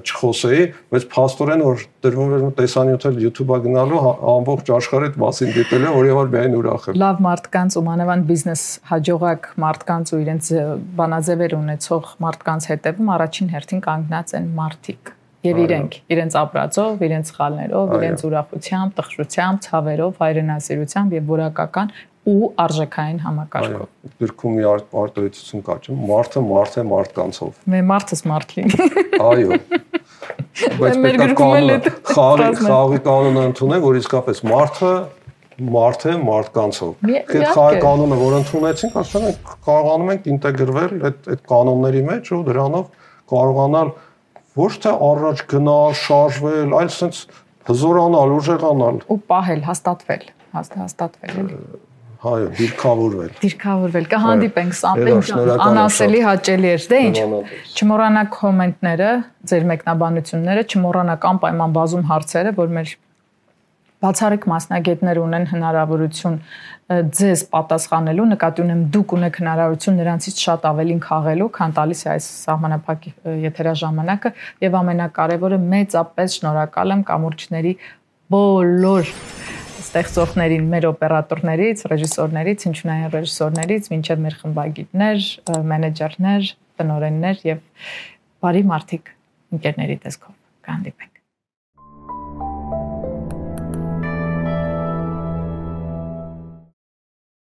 չխոսեի, բայց փաստորեն որ դրվում էր տեսանյութեր YouTube-ա գնալու հա, ամբողջ աշխարհը այդ մասին դիտել է, որի համար միայն ուրախ եմ։ Լավ մարդկանց ու մանավանդ բիզնես հաջողակ մարդկանց ու իրենց բանաձևեր ունեցող մարդկանց հետևում առաջին հերթին կանգնած են մարդիկ եւ իրենք իրենց ապրածով, իրենց սխալներով, իրենց ուրախությամբ, տխրությամբ, ցավերով, հայրենասիրությամբ եւ որակական ու արժեքային համակարգով։ Գրքում մի արտահայտություն կա, չէ՞, մարդը մարդ է մարդկանցով։ Մեր մարդս մարդ լինի։ Այո։ Բայց պետք է կանոնը, խաղի խաղի կանոնը ընդունեն, որ իսկապես մարդը մարդ է մարդկանցով։ Այդ խաղի կանոնը, որ ընդունեցինք, ասում ենք կարողանում ենք ինտեգրվել այդ այդ կանոնների մեջ ու դրանով կարողանալ ոչ թե առաջ գնալ, շարժվել, այլ sense հզորանալ, ուժեղանալ ու պահել, հաստատվել, հաստատվել էլի հայո դիրքավորվել դիրքավորվել կհանդիպենք ամեն անասելի հաճելի էր դե ինչ չմոռանաք կոմենտները ձեր մեկնաբանությունները չմոռանաք անպայման բազում հարցերը որ մեր բացառիկ մասնագետներ ունեն հնարավորություն ձեզ պատասխանելու, նկատի ունեմ դուք ունեք հնարավորություն նրանցից շատ ավելին խաղելու, քան տալիս է այս սահմանափակ եթերաժամանակը եւ ամենակարևորը մեծապես շնորհակալ եմ կամուրջների բոլոր ստեղծողներին, մեր օպերատորներից, ռեժիսորներից, ինչունային ռեժիսորներից, մինչև մեր խմբագիրներ, մենեջերներ, տնօրեններ եւ բարի մարդիկ ընկերների տեսքով կհանդիպենք